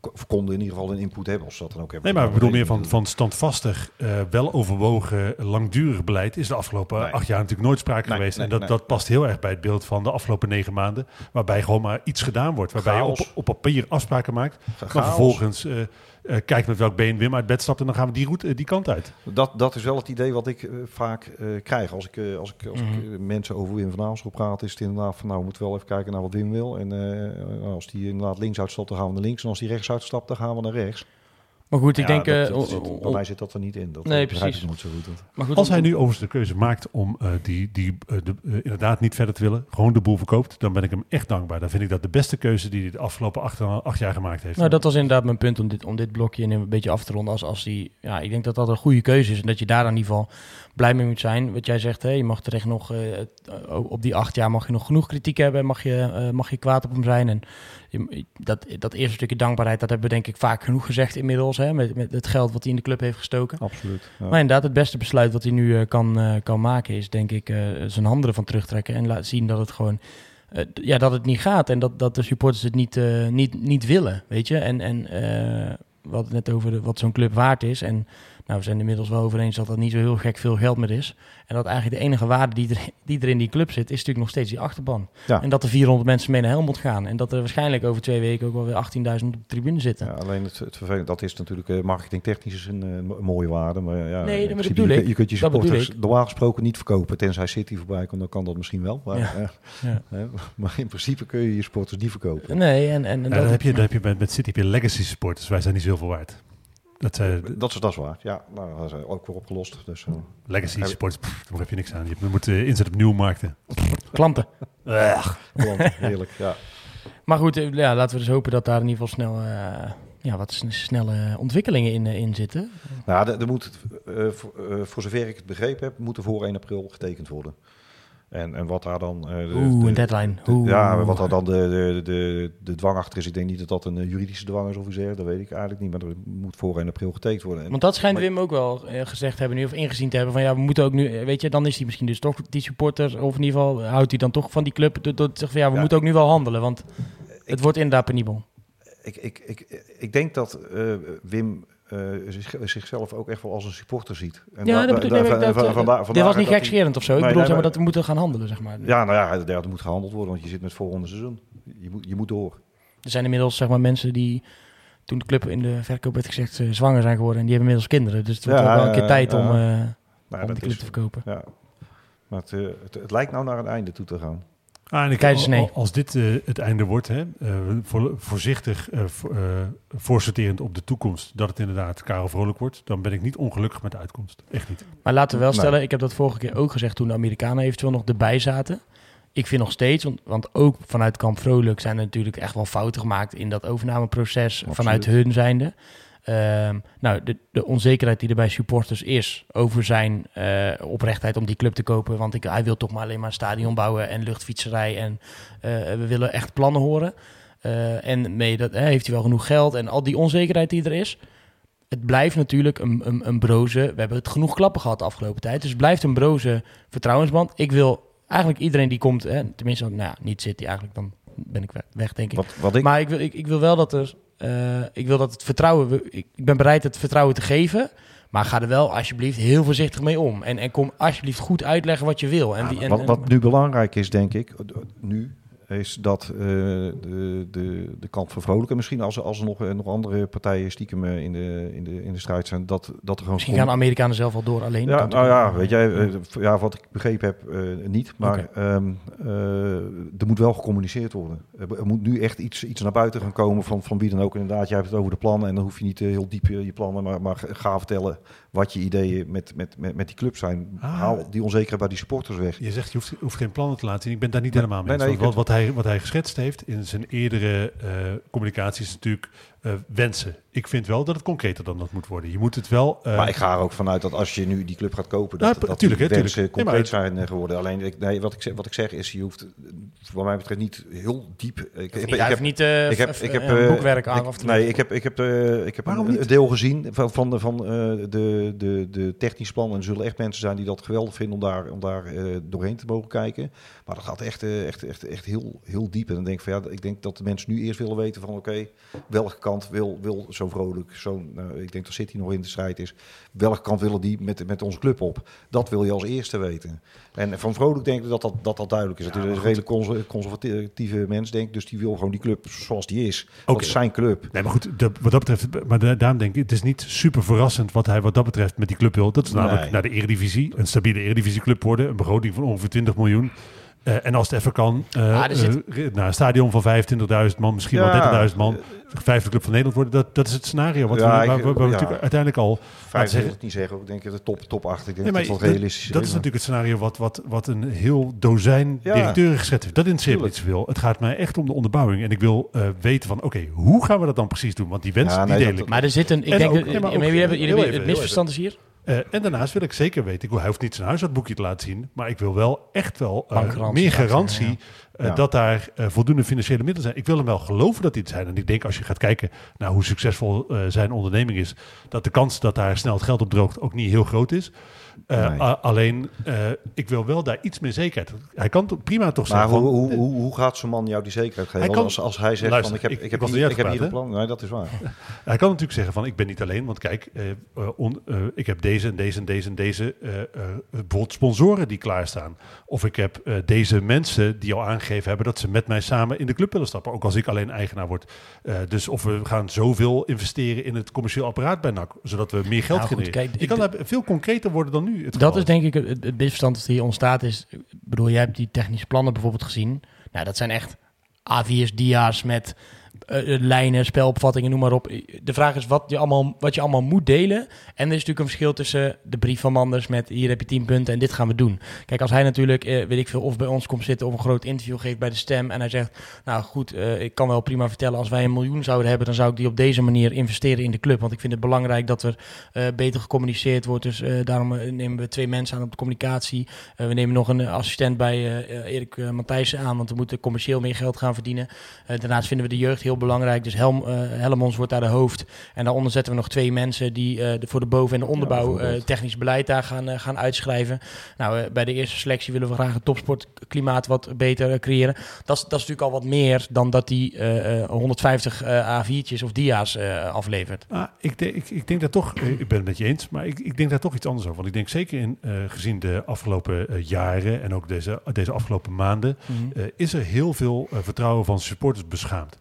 ko- konden in ieder geval een input hebben, als ze dat dan ook hebben. Nee, maar ik bedoel meer van, van standvastig, wel overwogen, langdurig beleid... is de afgelopen Nee. acht jaar natuurlijk nooit sprake Nee, geweest. nee, en dat, dat past heel erg bij het beeld van de afgelopen negen maanden... waarbij gewoon maar iets gedaan wordt. Waarbij je op, op papier afspraken maakt... maar Chaos. vervolgens eh, eh, kijkt met welk been Wim uit bed stapt... en dan gaan we die, route, eh, die kant uit. Dat, dat is wel het idee wat ik eh, vaak eh, krijg. Als ik, eh, als ik, als ik Mhm. eh, mensen over Wim van Aalschot praat, is het inderdaad van nou, we moeten wel even kijken naar wat Wim wil. En eh, als die inderdaad links uitstapt, dan gaan we naar links. En als die rechts uitstapt, dan gaan we naar rechts. Maar goed, ik Ja, denk... dat- eh, dat bij mij zit dat er niet in. Dat Nee, begrijp precies. nooit zo goed. Dat- maar goed, Als hij nu overigens de keuze maakt om eh, die, die, eh, de, eh, inderdaad niet verder te willen... gewoon de boel verkoopt, dan ben ik hem echt dankbaar. Dan vind ik dat de beste keuze die hij de afgelopen acht, acht jaar gemaakt heeft. Nou, dat was inderdaad mijn punt om dit, om dit blokje in een beetje af te ronden. Als, als die, ja, ik denk dat dat een goede keuze is. En dat je daar in ieder geval blij mee moet zijn. Wat jij zegt, hè, je mag terecht nog, eh, eh, op die acht jaar mag je nog genoeg kritiek hebben. Mag je, eh, mag je kwaad op hem zijn. En je- dat, dat eerste stukje dankbaarheid, dat hebben we denk ik vaak genoeg gezegd inmiddels. Hè, met, met het geld wat hij in de club heeft gestoken. Absoluut. Ja. Maar inderdaad, het beste besluit wat hij nu kan, kan maken is denk ik zijn handen ervan terugtrekken en laten zien dat het gewoon ja, dat het niet gaat en dat, dat de supporters het niet, niet, niet willen, weet je. En, en het net over de, wat zo'n club waard is en nou, we zijn inmiddels wel over eens dat dat niet zo heel gek veel geld meer is. En dat eigenlijk de enige waarde die er, die er in die club zit, is natuurlijk nog steeds die achterban. Ja. En dat er 400 mensen mee naar Helmond gaan. En dat er waarschijnlijk over twee weken ook wel weer 18.000 op de tribune zitten. Ja, alleen het, het vervelende, dat is natuurlijk eh, marketingtechnisch is een, eh, mo- mooie waarde. Maar ja, Nee, in dat principe, bedoel je, ik. je kunt je supporters normaal gesproken niet verkopen. Tenzij City voorbij komt, dan kan dat misschien wel. Maar, Ja. eh, Ja. hè, maar in principe kun je je supporters niet verkopen. Nee, en, en, en Ja, dat, dan heb je, dan heb je met, met City heb je legacy supporters. Wij zijn niet zoveel waard. Dat, eh, Dat is, dat is waar. Ja, nou, dat is ook weer opgelost. Dus, eh, legacy supporters, pff, daar heb je niks aan. Je moet eh, inzet op nieuwe markten. klanten. klant, heerlijk. Ja. Maar goed, eh, ja, laten we dus hopen dat daar in ieder geval snel, eh, ja, wat sn- snelle ontwikkelingen in, eh, in zitten. Nou, er, moet, eh, voor, eh, voor zover ik het begrepen heb, moet er voor 1 april getekend worden. En, en wat daar dan... eh, de- Oeh, de- een deadline. de- ja, wat daar dan de, de, de, dwang achter is. Ik denk niet dat dat een eh, juridische dwang is of iets dergelijks. Dat weet ik eigenlijk niet. Maar er moet voor 1 april getekend worden. En- Want dat schijnt maar- Wim ook wel eh, gezegd hebben nu, of ingezien te hebben van ja, we moeten ook nu, weet je, dan is hij misschien dus toch die supporter, of in ieder geval houdt hij dan toch van die club, zeggen van ja, we Ja. moeten ook nu wel handelen, want het Ik- wordt inderdaad penibel. ik, ik, ik, ik denk dat Wim zichzelf ook echt wel als een supporter ziet. En Ja, da- dat bedoel ik. dat, eh, dit was niet dat gekscherend of zo. Ik bedoel maar dat we moeten gaan handelen, zeg maar. Ja, nou ja, er moet gehandeld worden, want je zit met voorronde seizoen. Je moet, je moet door. Er zijn inmiddels zeg maar, mensen die toen de club in de verkoop werd gezegd eh, zwanger zijn geworden. En die hebben inmiddels kinderen. Dus het wordt wel een keer tijd om, eh, Nou, dat die club te verkopen. Ja. Maar het, eh, het, het lijkt nou naar een einde toe te gaan. Ah, en ik, Als dit eh, het einde wordt, hè, eh, voor- voorzichtig eh, voor- eh, voorsorterend op de toekomst, dat het inderdaad Karel Vrolijk wordt, dan ben ik niet ongelukkig met de uitkomst. Echt niet. Maar laten we wel Nee. stellen, ik heb dat vorige keer ook gezegd toen de Amerikanen eventueel nog erbij zaten. Ik vind nog steeds, want, want ook vanuit Kamp Vrolijk zijn er natuurlijk echt wel fouten gemaakt in dat overnameproces Absoluut. vanuit hun zijnde. Ehm, nou, de, de onzekerheid die er bij supporters is over zijn eh, oprechtheid om die club te kopen. Want ik, hij wil toch maar alleen maar een stadion bouwen en luchtfietserij. En eh, we willen echt plannen horen. Eh, en mee dat, heeft hij wel genoeg geld en al die onzekerheid die er is. Het blijft natuurlijk een, een, een broze. We hebben het genoeg klappen gehad de afgelopen tijd. Dus het blijft een broze vertrouwensband. Ik wil eigenlijk iedereen die komt, hè, tenminste, nou ja, niet City eigenlijk, dan ben ik weg, weg denk ik. Wat, wat ik, Maar ik wil, ik, ik wil wel dat er. Eh, ik wil dat het vertrouwen. we- Ik, ben bereid het vertrouwen te geven. Maar ga er wel alsjeblieft heel voorzichtig mee om. En, en kom alsjeblieft goed uitleggen wat je wil. En die, en, wat, wat nu belangrijk is, denk ik, nu, is dat eh, de, de, de kant van Vrolijk... en misschien als, er- als er nog, eh, nog andere partijen stiekem eh, in de, in de, in de strijd zijn... dat, dat er gewoon... misschien gaan de Amerikanen zelf wel door alleen. Ja, nou ja, weet jij, ja, wat ik begrepen heb, eh, niet. Maar ehm, eh, er moet wel gecommuniceerd worden. Er, moet nu echt iets, iets naar buiten gaan komen van, van wie dan ook. Inderdaad, jij hebt het over de plannen en dan hoef je niet heel diep je, je plannen, maar, maar ga vertellen wat je ideeën met, met, met, met die club zijn. Ah. Haal die onzekerheid bij die supporters weg. Je zegt je hoeft, hoeft geen plannen te laten zien. Ik ben daar niet Nee, helemaal mee nee, wat, wat, hij, wat hij geschetst heeft in zijn eerdere eh communicatie is natuurlijk eh, wensen. Ik vind wel dat het concreter dan dat moet worden. Je moet het wel... eh, maar ik ga er ook vanuit dat als je nu die club gaat kopen, dat, Ja, dat tuurlijk, die hè, wensen tuurlijk. concreet Nee, zijn eh, geworden. Alleen, ik, nee, wat, ik zeg, wat ik zeg is, je hoeft, wat mij betreft, niet heel diep... Ik, heb, niet eh, ik heb, ik heb een boekwerk aan te Nee, ik heb, ik heb, eh, ik heb Waarom een, deel gezien van, van, de, van eh, de, de, de technisch plan. En er zullen echt mensen zijn die dat geweldig vinden om daar, om daar eh, doorheen te mogen kijken. Maar dat gaat echt, echt, echt, echt heel, heel diep. En dan denk ik van ja, ik denk dat de mensen nu eerst willen weten van oké, welke kant wil, wil zo vrolijk, zo, nou, ik denk dat City nog in de strijd is. Welke kant willen die met, met onze club op? Dat wil je als eerste weten. En van Vrolijk denk ik dat dat, dat, dat duidelijk is. het is een conser- conservatieve mens, denk ik. Dus die wil gewoon die club zoals die is. Dat Oké. is zijn club. Nee, maar goed, de- wat dat betreft, maar da- daarom denk ik, het is niet super verrassend wat hij wat dat betreft met die club wil. Dat is namelijk Nee. naar de Eredivisie, een stabiele Eredivisieclub worden, een begroting van ongeveer 20 miljoen. Eh, en als het even kan, Ah, er zit- eh, naar een stadion van 25.000 man, misschien wel Ja, 30.000 man, vijfde club van Nederland worden, dat, dat is het scenario wat Ja, we, waar, ik- waar- waar we ja. natuurlijk uiteindelijk al... Vijf wil zeggen- ik niet zeggen. Ik denk dat de top, top 8. Ik denk Nee, dat realistisch is. dat is natuurlijk het scenario wat, wat, wat een heel dozijn Ja. directeuren geschet heeft. Dat interesseert me niet zoveel. Het gaat mij echt om de onderbouwing. En ik wil eh, weten van, oké, hoe gaan we dat dan precies doen? Want die wens, Ja, die nee, deel ik. Maar er zit een. Ik En denk ook- dat. nee, maar maar ook- jullie hebben, heel jullie, even, het misverstand is hier. Eh, en daarnaast wil ik zeker weten, ik hoeft niet zijn huishoudboekje te laten zien, maar ik wil wel echt wel eh, meer garantie eh, dat daar voldoende financiële middelen zijn. Ik wil hem wel geloven dat die zijn. En ik denk als je gaat kijken naar hoe succesvol zijn onderneming is, dat de kans dat daar snel het geld op droogt ook niet heel groot is. Eh, Nee. alleen, eh, ik wil wel daar iets meer zekerheid. Hij kan toch prima toch Maar zeggen hoe, van, hoe, hoe, hoe gaat zo'n man jou die zekerheid geven? Hij kan- als, als hij zegt Luister, van ik heb, ik- heb niet, ik heb niet een plan. Nee, dat is waar. Hij kan natuurlijk zeggen van ik ben niet alleen, want kijk, eh, eh, on- ik heb deze en deze en deze en deze eh, eh, bijvoorbeeld sponsoren die klaarstaan. Of ik heb eh, deze mensen die al aangegeven hebben dat ze met mij samen in de club willen stappen, ook als ik alleen eigenaar word. Eh, dus of we gaan zoveel investeren in het commercieel apparaat bij NAC, zodat we meer geld Nou, goed, genereren. kijk, je kan daar veel concreter worden dan nu. Het Dat is denk ik het, het misverstand dat hier ontstaat is. Ik bedoel, jij hebt die technische plannen bijvoorbeeld gezien. Nou, dat zijn echt A4's, dia's met eh, eh, lijnen, spelopvattingen, noem maar op. De vraag is wat je, allemaal, wat je allemaal moet delen. En er is natuurlijk een verschil tussen de brief van Manders met hier heb je 10 punten en dit gaan we doen. Kijk, als hij natuurlijk, eh, weet ik veel, of bij ons komt zitten of een groot interview geeft bij de stem. En hij zegt, nou goed, ik kan wel prima vertellen, als wij een miljoen zouden hebben, dan zou ik die op deze manier investeren in de club. Want ik vind het belangrijk dat er beter gecommuniceerd wordt. Dus daarom nemen we twee mensen aan op de communicatie. We nemen nog een assistent bij Erik Matthijssen aan, want we moeten commercieel meer geld gaan verdienen. Daarnaast vinden we de jeugd heel belangrijk. Dus Helm, eh Helmons wordt daar de hoofd. En daaronder zetten we nog twee mensen die eh, de, voor de boven- en de onderbouw eh, technisch beleid daar gaan, gaan uitschrijven. Nou, bij de eerste selectie willen we graag het topsportklimaat wat beter creëren. Dat is, dat is natuurlijk al wat meer dan dat die eh, eh, 150 eh, A4'tjes of dia's aflevert. Ah, ik, denk, ik, ik denk daar toch, ik ben het met je eens, maar ik, ik denk daar toch iets anders over. Want ik denk zeker in, gezien de afgelopen jaren en ook deze, deze afgelopen maanden, eh, is er heel veel vertrouwen van supporters beschaamd.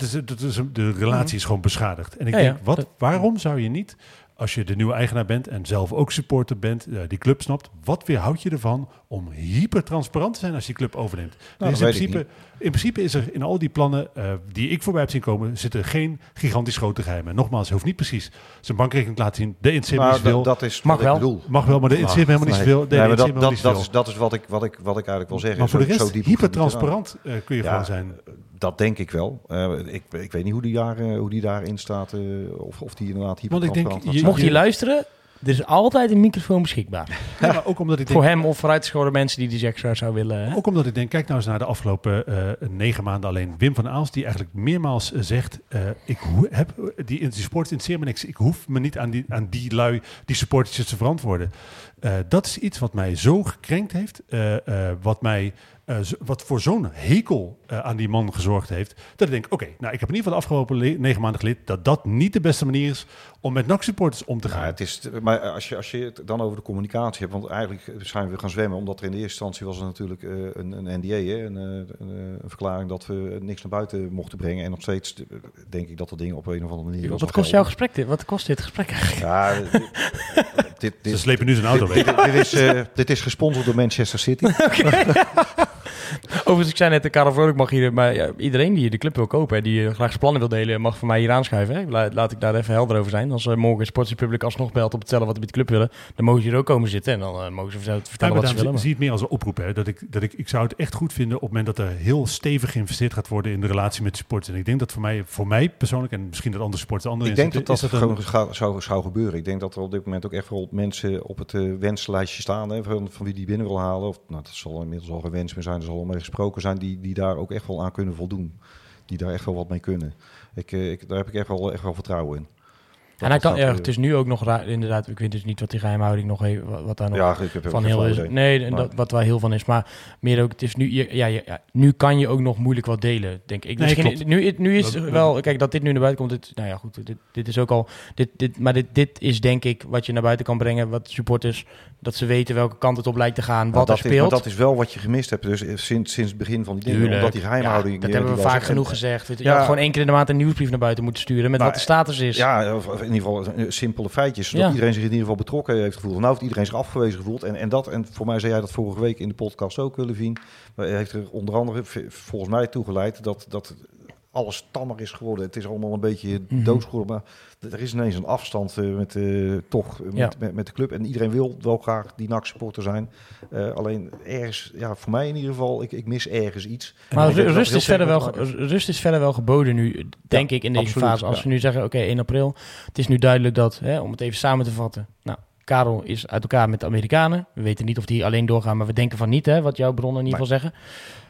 Het is, het is, de relatie is gewoon beschadigd. En ik Ja, denk, wat, waarom zou je niet, als je de nieuwe eigenaar bent en zelf ook supporter bent, eh, die club snapt, wat weerhoudt je ervan om hyper transparant te zijn als je die club overneemt? Er Nou, is in, principe, in principe is er in al die plannen eh, die ik voorbij heb zien komen, zitten geen gigantisch grote geheimen. Nogmaals, je hoeft niet precies zijn bankrekening te laten zien. De Nou, niet zoveel. dat, is Mag wat wel. ik bedoel. Mag wel, maar de me helemaal niet zoveel. De Nee, maar dat, dat, dat, is, dat is wat ik, wat, ik, wat, ik, eigenlijk wil zeggen. Maar voor de Zo- rest, hyper transparant eh, kun je Ja, gewoon zijn. Dat denk ik wel. Eh, ik, ik weet niet hoe die, daar, eh, hoe die daarin staat. eh, of, of die inderdaad hyper Want ik denk, transparant gaat je- zijn. Mocht je luisteren, er is altijd een microfoon beschikbaar. Ja, maar ook omdat ik Voor denk, hem of vooruitgeschoren mensen die die extra zou willen. hè? ook omdat ik denk, kijk nou eens naar de afgelopen eh, negen maanden alleen. Wim van Aals, die eigenlijk meermaals zegt, eh, ik heb die, die sport interesseert me niks. Ik hoef me niet aan die, aan die lui, die supporters te verantwoorden. Eh, dat is iets wat mij zo gekrenkt heeft, eh, eh, wat mij eh, wat voor zo'n hekel eh, aan die man gezorgd heeft. Dat ik denk, oké, nou ik heb in ieder geval de afgelopen negen maanden geleerd dat dat niet de beste manier is om met NAC-supporters om te gaan. Ja, het is, maar als je, als je het dan over de communicatie hebt, want eigenlijk zijn we gaan zwemmen, omdat er in de eerste instantie was er natuurlijk eh, een, een NDA, hè, een, eh, een, eh, een verklaring dat we niks naar buiten mochten brengen. En nog steeds eh, denk ik dat dat ding op een of andere manier. Wat kost jouw gesprek dit? Wat kost dit gesprek eigenlijk? Ja, dit, dit, Ze slepen nu zijn auto weg. dit, dit is, eh, dit is gesponsord door Manchester City. Overigens, ik zei net, de Karel Vrolijk mag hier, maar ja, iedereen die de club wil kopen, hè, die eh, graag zijn plannen wil delen, mag voor mij hier aanschuiven. Hè. La- Laat ik daar even helder over zijn. Als uh, morgen Sports Republic alsnog belt om te vertellen wat we met de club willen, dan mogen ze hier ook komen zitten en dan eh, mogen ze vertellen, Ja, vertellen maar wat ze willen. zie zie het meer als een oproep. Hè. Dat ik, dat ik, ik zou het echt goed vinden op het moment dat er heel stevig geïnvesteerd gaat worden in de relatie met supporters. En ik denk dat voor mij, voor mij persoonlijk, en misschien dat andere sporters andere Ik denk dat dat een- gewoon ga- zou, zou gebeuren. Ik denk dat er op dit moment ook echt wel mensen op het wenslijstje staan. Hè, van, van wie die binnen wil halen. Of, nou, dat zal inmiddels al geen wens meer zijn. Zal mee gesproken zijn die, die daar ook echt wel aan kunnen voldoen. Die daar echt wel wat mee kunnen. Ik, eh, ik, daar heb ik echt wel, echt wel vertrouwen in. En hij kan, ja, het is nu ook nog raar, inderdaad, ik weet dus niet wat die geheimhouding nog heeft, wat, daar nog ja, ik heb er van heel is. idee. Nee, en Maar- dat, wat waar heel van is. Maar meer ook, het is nu, ja, ja, ja, nu kan je ook nog moeilijk wat delen, denk ik. Nee, nu, nu is Dat- wel, kijk, dat dit nu naar buiten komt, dit, nou ja, goed, dit, dit is ook al, dit, dit, maar dit, dit is denk ik wat je naar buiten kan brengen, wat supporters, dat ze weten welke kant het op lijkt te gaan, Maar wat er dat is, speelt. maar dat is wel wat je gemist hebt. Dus eh, sinds, sinds het begin van die dingen. Tuurlijk. Omdat die geheimhouding... Ja, dat hebben we vaak er. genoeg En- gezegd. Je, Ja. gewoon één keer in de maand een nieuwsbrief naar buiten moeten sturen met Maar- wat de status is. Ja, of of in ieder geval eh, simpele feitjes. Zodat Ja. iedereen zich in ieder geval betrokken heeft gevoeld. Nou heeft iedereen zich afgewezen gevoeld. En, en, dat, en voor mij zei jij dat vorige week in de podcast ook, Levine. Maar heeft er onder andere volgens mij toe geleid dat, dat alles tammer is geworden. Het is allemaal een beetje geworden. Maar er is ineens een afstand eh, met, eh, toch, eh, met, Ja. met, met de club. En iedereen wil wel graag die NAC-supporter zijn. Alleen ergens, ja, voor mij in ieder geval, ik, ik mis ergens iets. Maar rust is, verder wel, rust is verder wel geboden nu, denk ik, in deze absoluut, fase. Als ja. we nu zeggen, oké, 1 april. Het is nu duidelijk dat, hè, om het even samen te vatten. Nou, Karel is uit elkaar met de Amerikanen. We weten niet of die alleen doorgaan, maar we denken van niet, hè, wat jouw bronnen in ieder geval zeggen.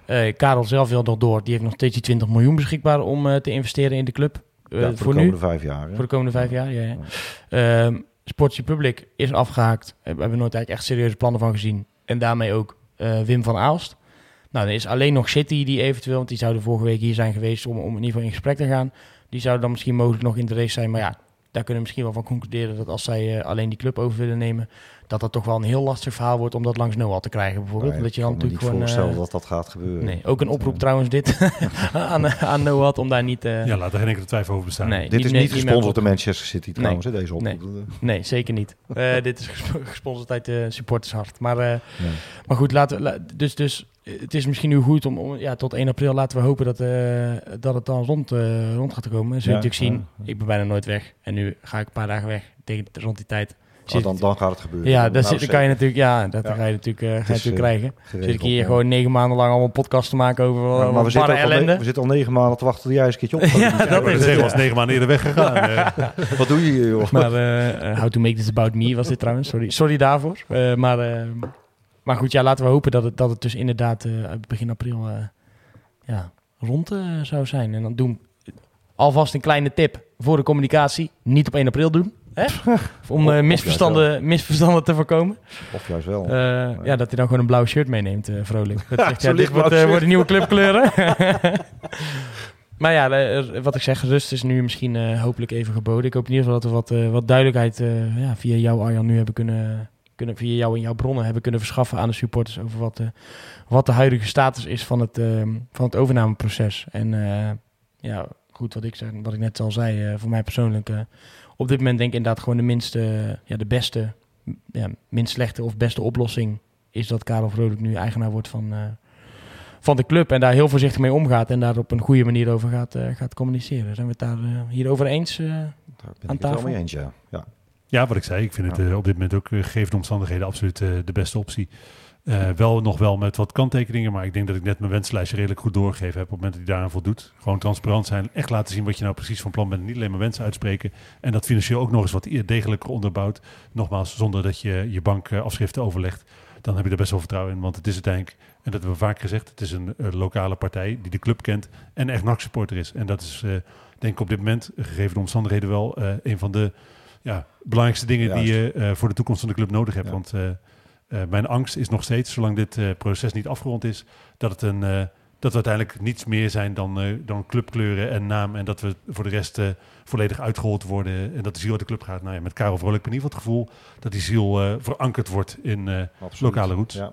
Eh, Karel zelf wil nog door. Die heeft nog steeds die 20 miljoen beschikbaar om eh, te investeren in de club. Eh, Ja, voor, voor, de nu. komende vijf jaar. hè. Voor de komende vijf jaar, ja. ja. Ehm, Sports Republic is afgehaakt. Daar hebben we nooit eigenlijk echt serieuze plannen van gezien. En daarmee ook eh, Wim van Aalst. Nou, dan is alleen nog City die eventueel, want die zouden vorige week hier zijn geweest om, om in ieder geval in gesprek te gaan. Die zouden dan misschien mogelijk nog in de race zijn. Maar ja, daar kunnen we misschien wel van concluderen dat als zij eh, alleen die club over willen nemen, dat dat toch wel een heel lastig verhaal wordt om dat langs Noah te krijgen bijvoorbeeld. Nee, dat je ik dan natuurlijk niet gewoon... voorstellen eh, dat dat gaat gebeuren. nee, ook een oproep eh, trouwens dit aan, aan Noah om daar niet... eh, Ja, laat er geen enkele twijfel over bestaan. nee, Dit is niet gesponsord door Manchester City trouwens, hè, deze oproep. Nee, zeker niet. Eh, dit is gesp- gesponsord uit de supportershart. Maar, eh, Ja. maar goed, laten we, la- dus, dus het is misschien nu goed om, om ja, tot 1 april laten we hopen dat, eh, dat het dan rond, eh, rond gaat komen. En zul je Ja, natuurlijk zien, ja, ik ben bijna nooit weg. En nu ga ik een paar dagen weg tegen rond die tijd. Oh, dan, dan gaat het gebeuren. ja, dat Nou, zit, dan kan je natuurlijk, ja, dat Ja. ga je natuurlijk, eh, ga je is, natuurlijk eh, krijgen. geregeld, Zit ik hier ja. gewoon negen maanden lang allemaal podcasts te maken over Ja, maar we zitten, ook al ellende. we zitten al negen maanden te wachten tot jij eens een keertje op. Ja, doen. dat Dat is het, was negen maanden eerder weggegaan. Eh, Wat doe je hier, joh? Maar How to Make This About Me was dit trouwens. Sorry, sorry daarvoor. Eh, maar, eh, maar goed, ja, laten we hopen dat het, dat het dus inderdaad eh, begin april eh, ja, rond eh, zou zijn. En dan doen alvast een kleine tip voor de communicatie. Niet op 1 april doen. Hè? Om of misverstanden, misverstanden te voorkomen. Of juist wel. Eh, ja, dat hij dan gewoon een blauw shirt meeneemt, vrolijk. Dat zegt, ja, dit wordt, shirt. worden nieuwe clubkleuren. maar ja, wat ik zeg, rust is nu misschien hopelijk even geboden. Ik hoop in ieder geval dat we wat, wat duidelijkheid ja, via jou, Arjan, nu hebben kunnen, kunnen... Via jou en jouw bronnen hebben kunnen verschaffen aan de supporters... over wat, de wat de huidige status is van het, eh, van het overnameproces. En eh, ja, goed, wat ik, zeg, wat ik net al zei, eh, voor mij persoonlijk... eh, op dit moment denk ik inderdaad gewoon de minste, ja, de beste, ja, minst slechte of beste oplossing is dat Karel Vrolijk nu eigenaar wordt van, eh, van de club en daar heel voorzichtig mee omgaat en daar op een goede manier over gaat, eh, gaat communiceren. Zijn we het daar eh, hierover eens? eh? Daar aan ben ik het tafel? wel mee eens, ja. ja. Ja, wat ik zei, ik vind het eh, op dit moment ook, eh, gegeven de omstandigheden, absoluut eh, de beste optie. Wel nog wel met wat kanttekeningen, maar ik denk dat ik net mijn wenslijstje redelijk goed doorgegeven heb op het moment dat hij daaraan voldoet. Gewoon transparant zijn, echt laten zien wat je nou precies van plan bent. Niet alleen maar wensen uitspreken en dat financieel ook nog eens wat degelijker onderbouwt. Nogmaals, zonder dat je je bankafschriften overlegt, dan heb je er best wel vertrouwen in. Want het is uiteindelijk, en dat hebben we vaak gezegd, het is een lokale partij die de club kent en echt NAC-supporter is. En dat is, denk ik op dit moment, gegeven de omstandigheden wel, een van de ja, belangrijkste dingen die je eh, voor de toekomst van de club nodig hebt. Ja. Want eh, eh, mijn angst is nog steeds, zolang dit proces niet afgerond is, dat het een dat we uiteindelijk niets meer zijn dan, dan clubkleuren en naam. En dat we voor de rest volledig uitgehold worden. En dat de ziel uit de club gaat. Nou ja, met Karel Vrolijk heb ik in ieder geval het gevoel dat die ziel verankerd wordt in lokale roots. Ja.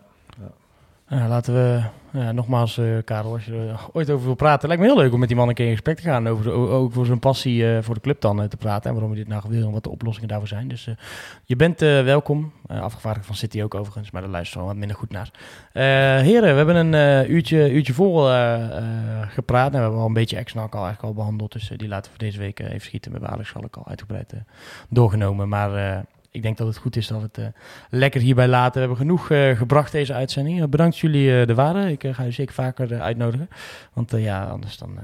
Nou, laten we, ja, nogmaals, eh, Karel, als je er ooit over wil praten. Lijkt me heel leuk om met die man een keer in gesprek te gaan. Over, ook voor zijn passie eh, voor de club dan eh, te praten. En waarom hij dit nou wil en wat de oplossingen daarvoor zijn. Dus eh, je bent eh, welkom. Eh afgevaardigd van City ook overigens, maar daar luisteren we wat minder goed naar. Eh, heren, we hebben een eh, uurtje, uurtje vol eh, eh, gepraat. Nou, we hebben al een beetje ex-NAC al eigenlijk al behandeld. Dus eh, die laten we voor deze week eh, even schieten. We hebben Alex al uitgebreid eh, doorgenomen. Maar eh, ik denk dat het goed is dat we het eh, lekker hierbij laten. We hebben genoeg eh, gebracht deze uitzending. Eh, bedankt jullie er waren. Ik ga jullie zeker vaker uitnodigen. Want ja, anders dan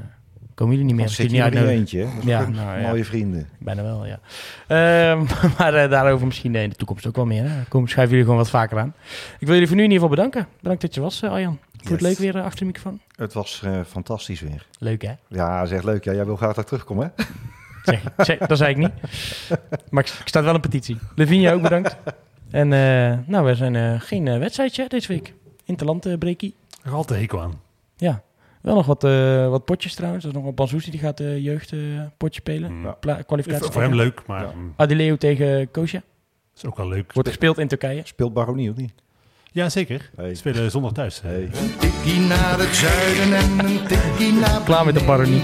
komen jullie niet meer. Zit je niet eentje. Ja, nou, ja. mooie vrienden. Bijna wel, ja. Ehm, maar daarover misschien in de toekomst ook wel meer. Hè. Kom, schuiven jullie gewoon wat vaker aan. Ik wil jullie voor nu in ieder geval bedanken. Bedankt dat je was, eh, Arjan. Vond je het Yes. leuk weer achter de microfoon? Het was fantastisch weer. Leuk, hè? Ja, zeg leuk. Ja, jij wil graag daar terugkomen, hè? Zeg, zeg, dat zei ik niet. Maar ik, ik sta wel een petitie. Lavinia ook bedankt. En eh, nou, we zijn eh, geen eh, wedstrijdje deze week. Interland breakie. Er altijd hekel aan. Ja. Wel nog wat, eh, wat potjes trouwens. Er is nog een Banzuzi die gaat de jeugd eh, potje spelen. Mm. Ja. Pla- kwalificatie. Voor hem leuk, maar Ja. mm, Adileo tegen Koosja. is ook wel leuk. Wordt gespeeld in Turkije. Speelt Baronie of niet? Ja, zeker. Hey. Spelen zondag thuis. Hey. Een tikkie naar het zuiden en een tikkie naar Klaar met de baronie.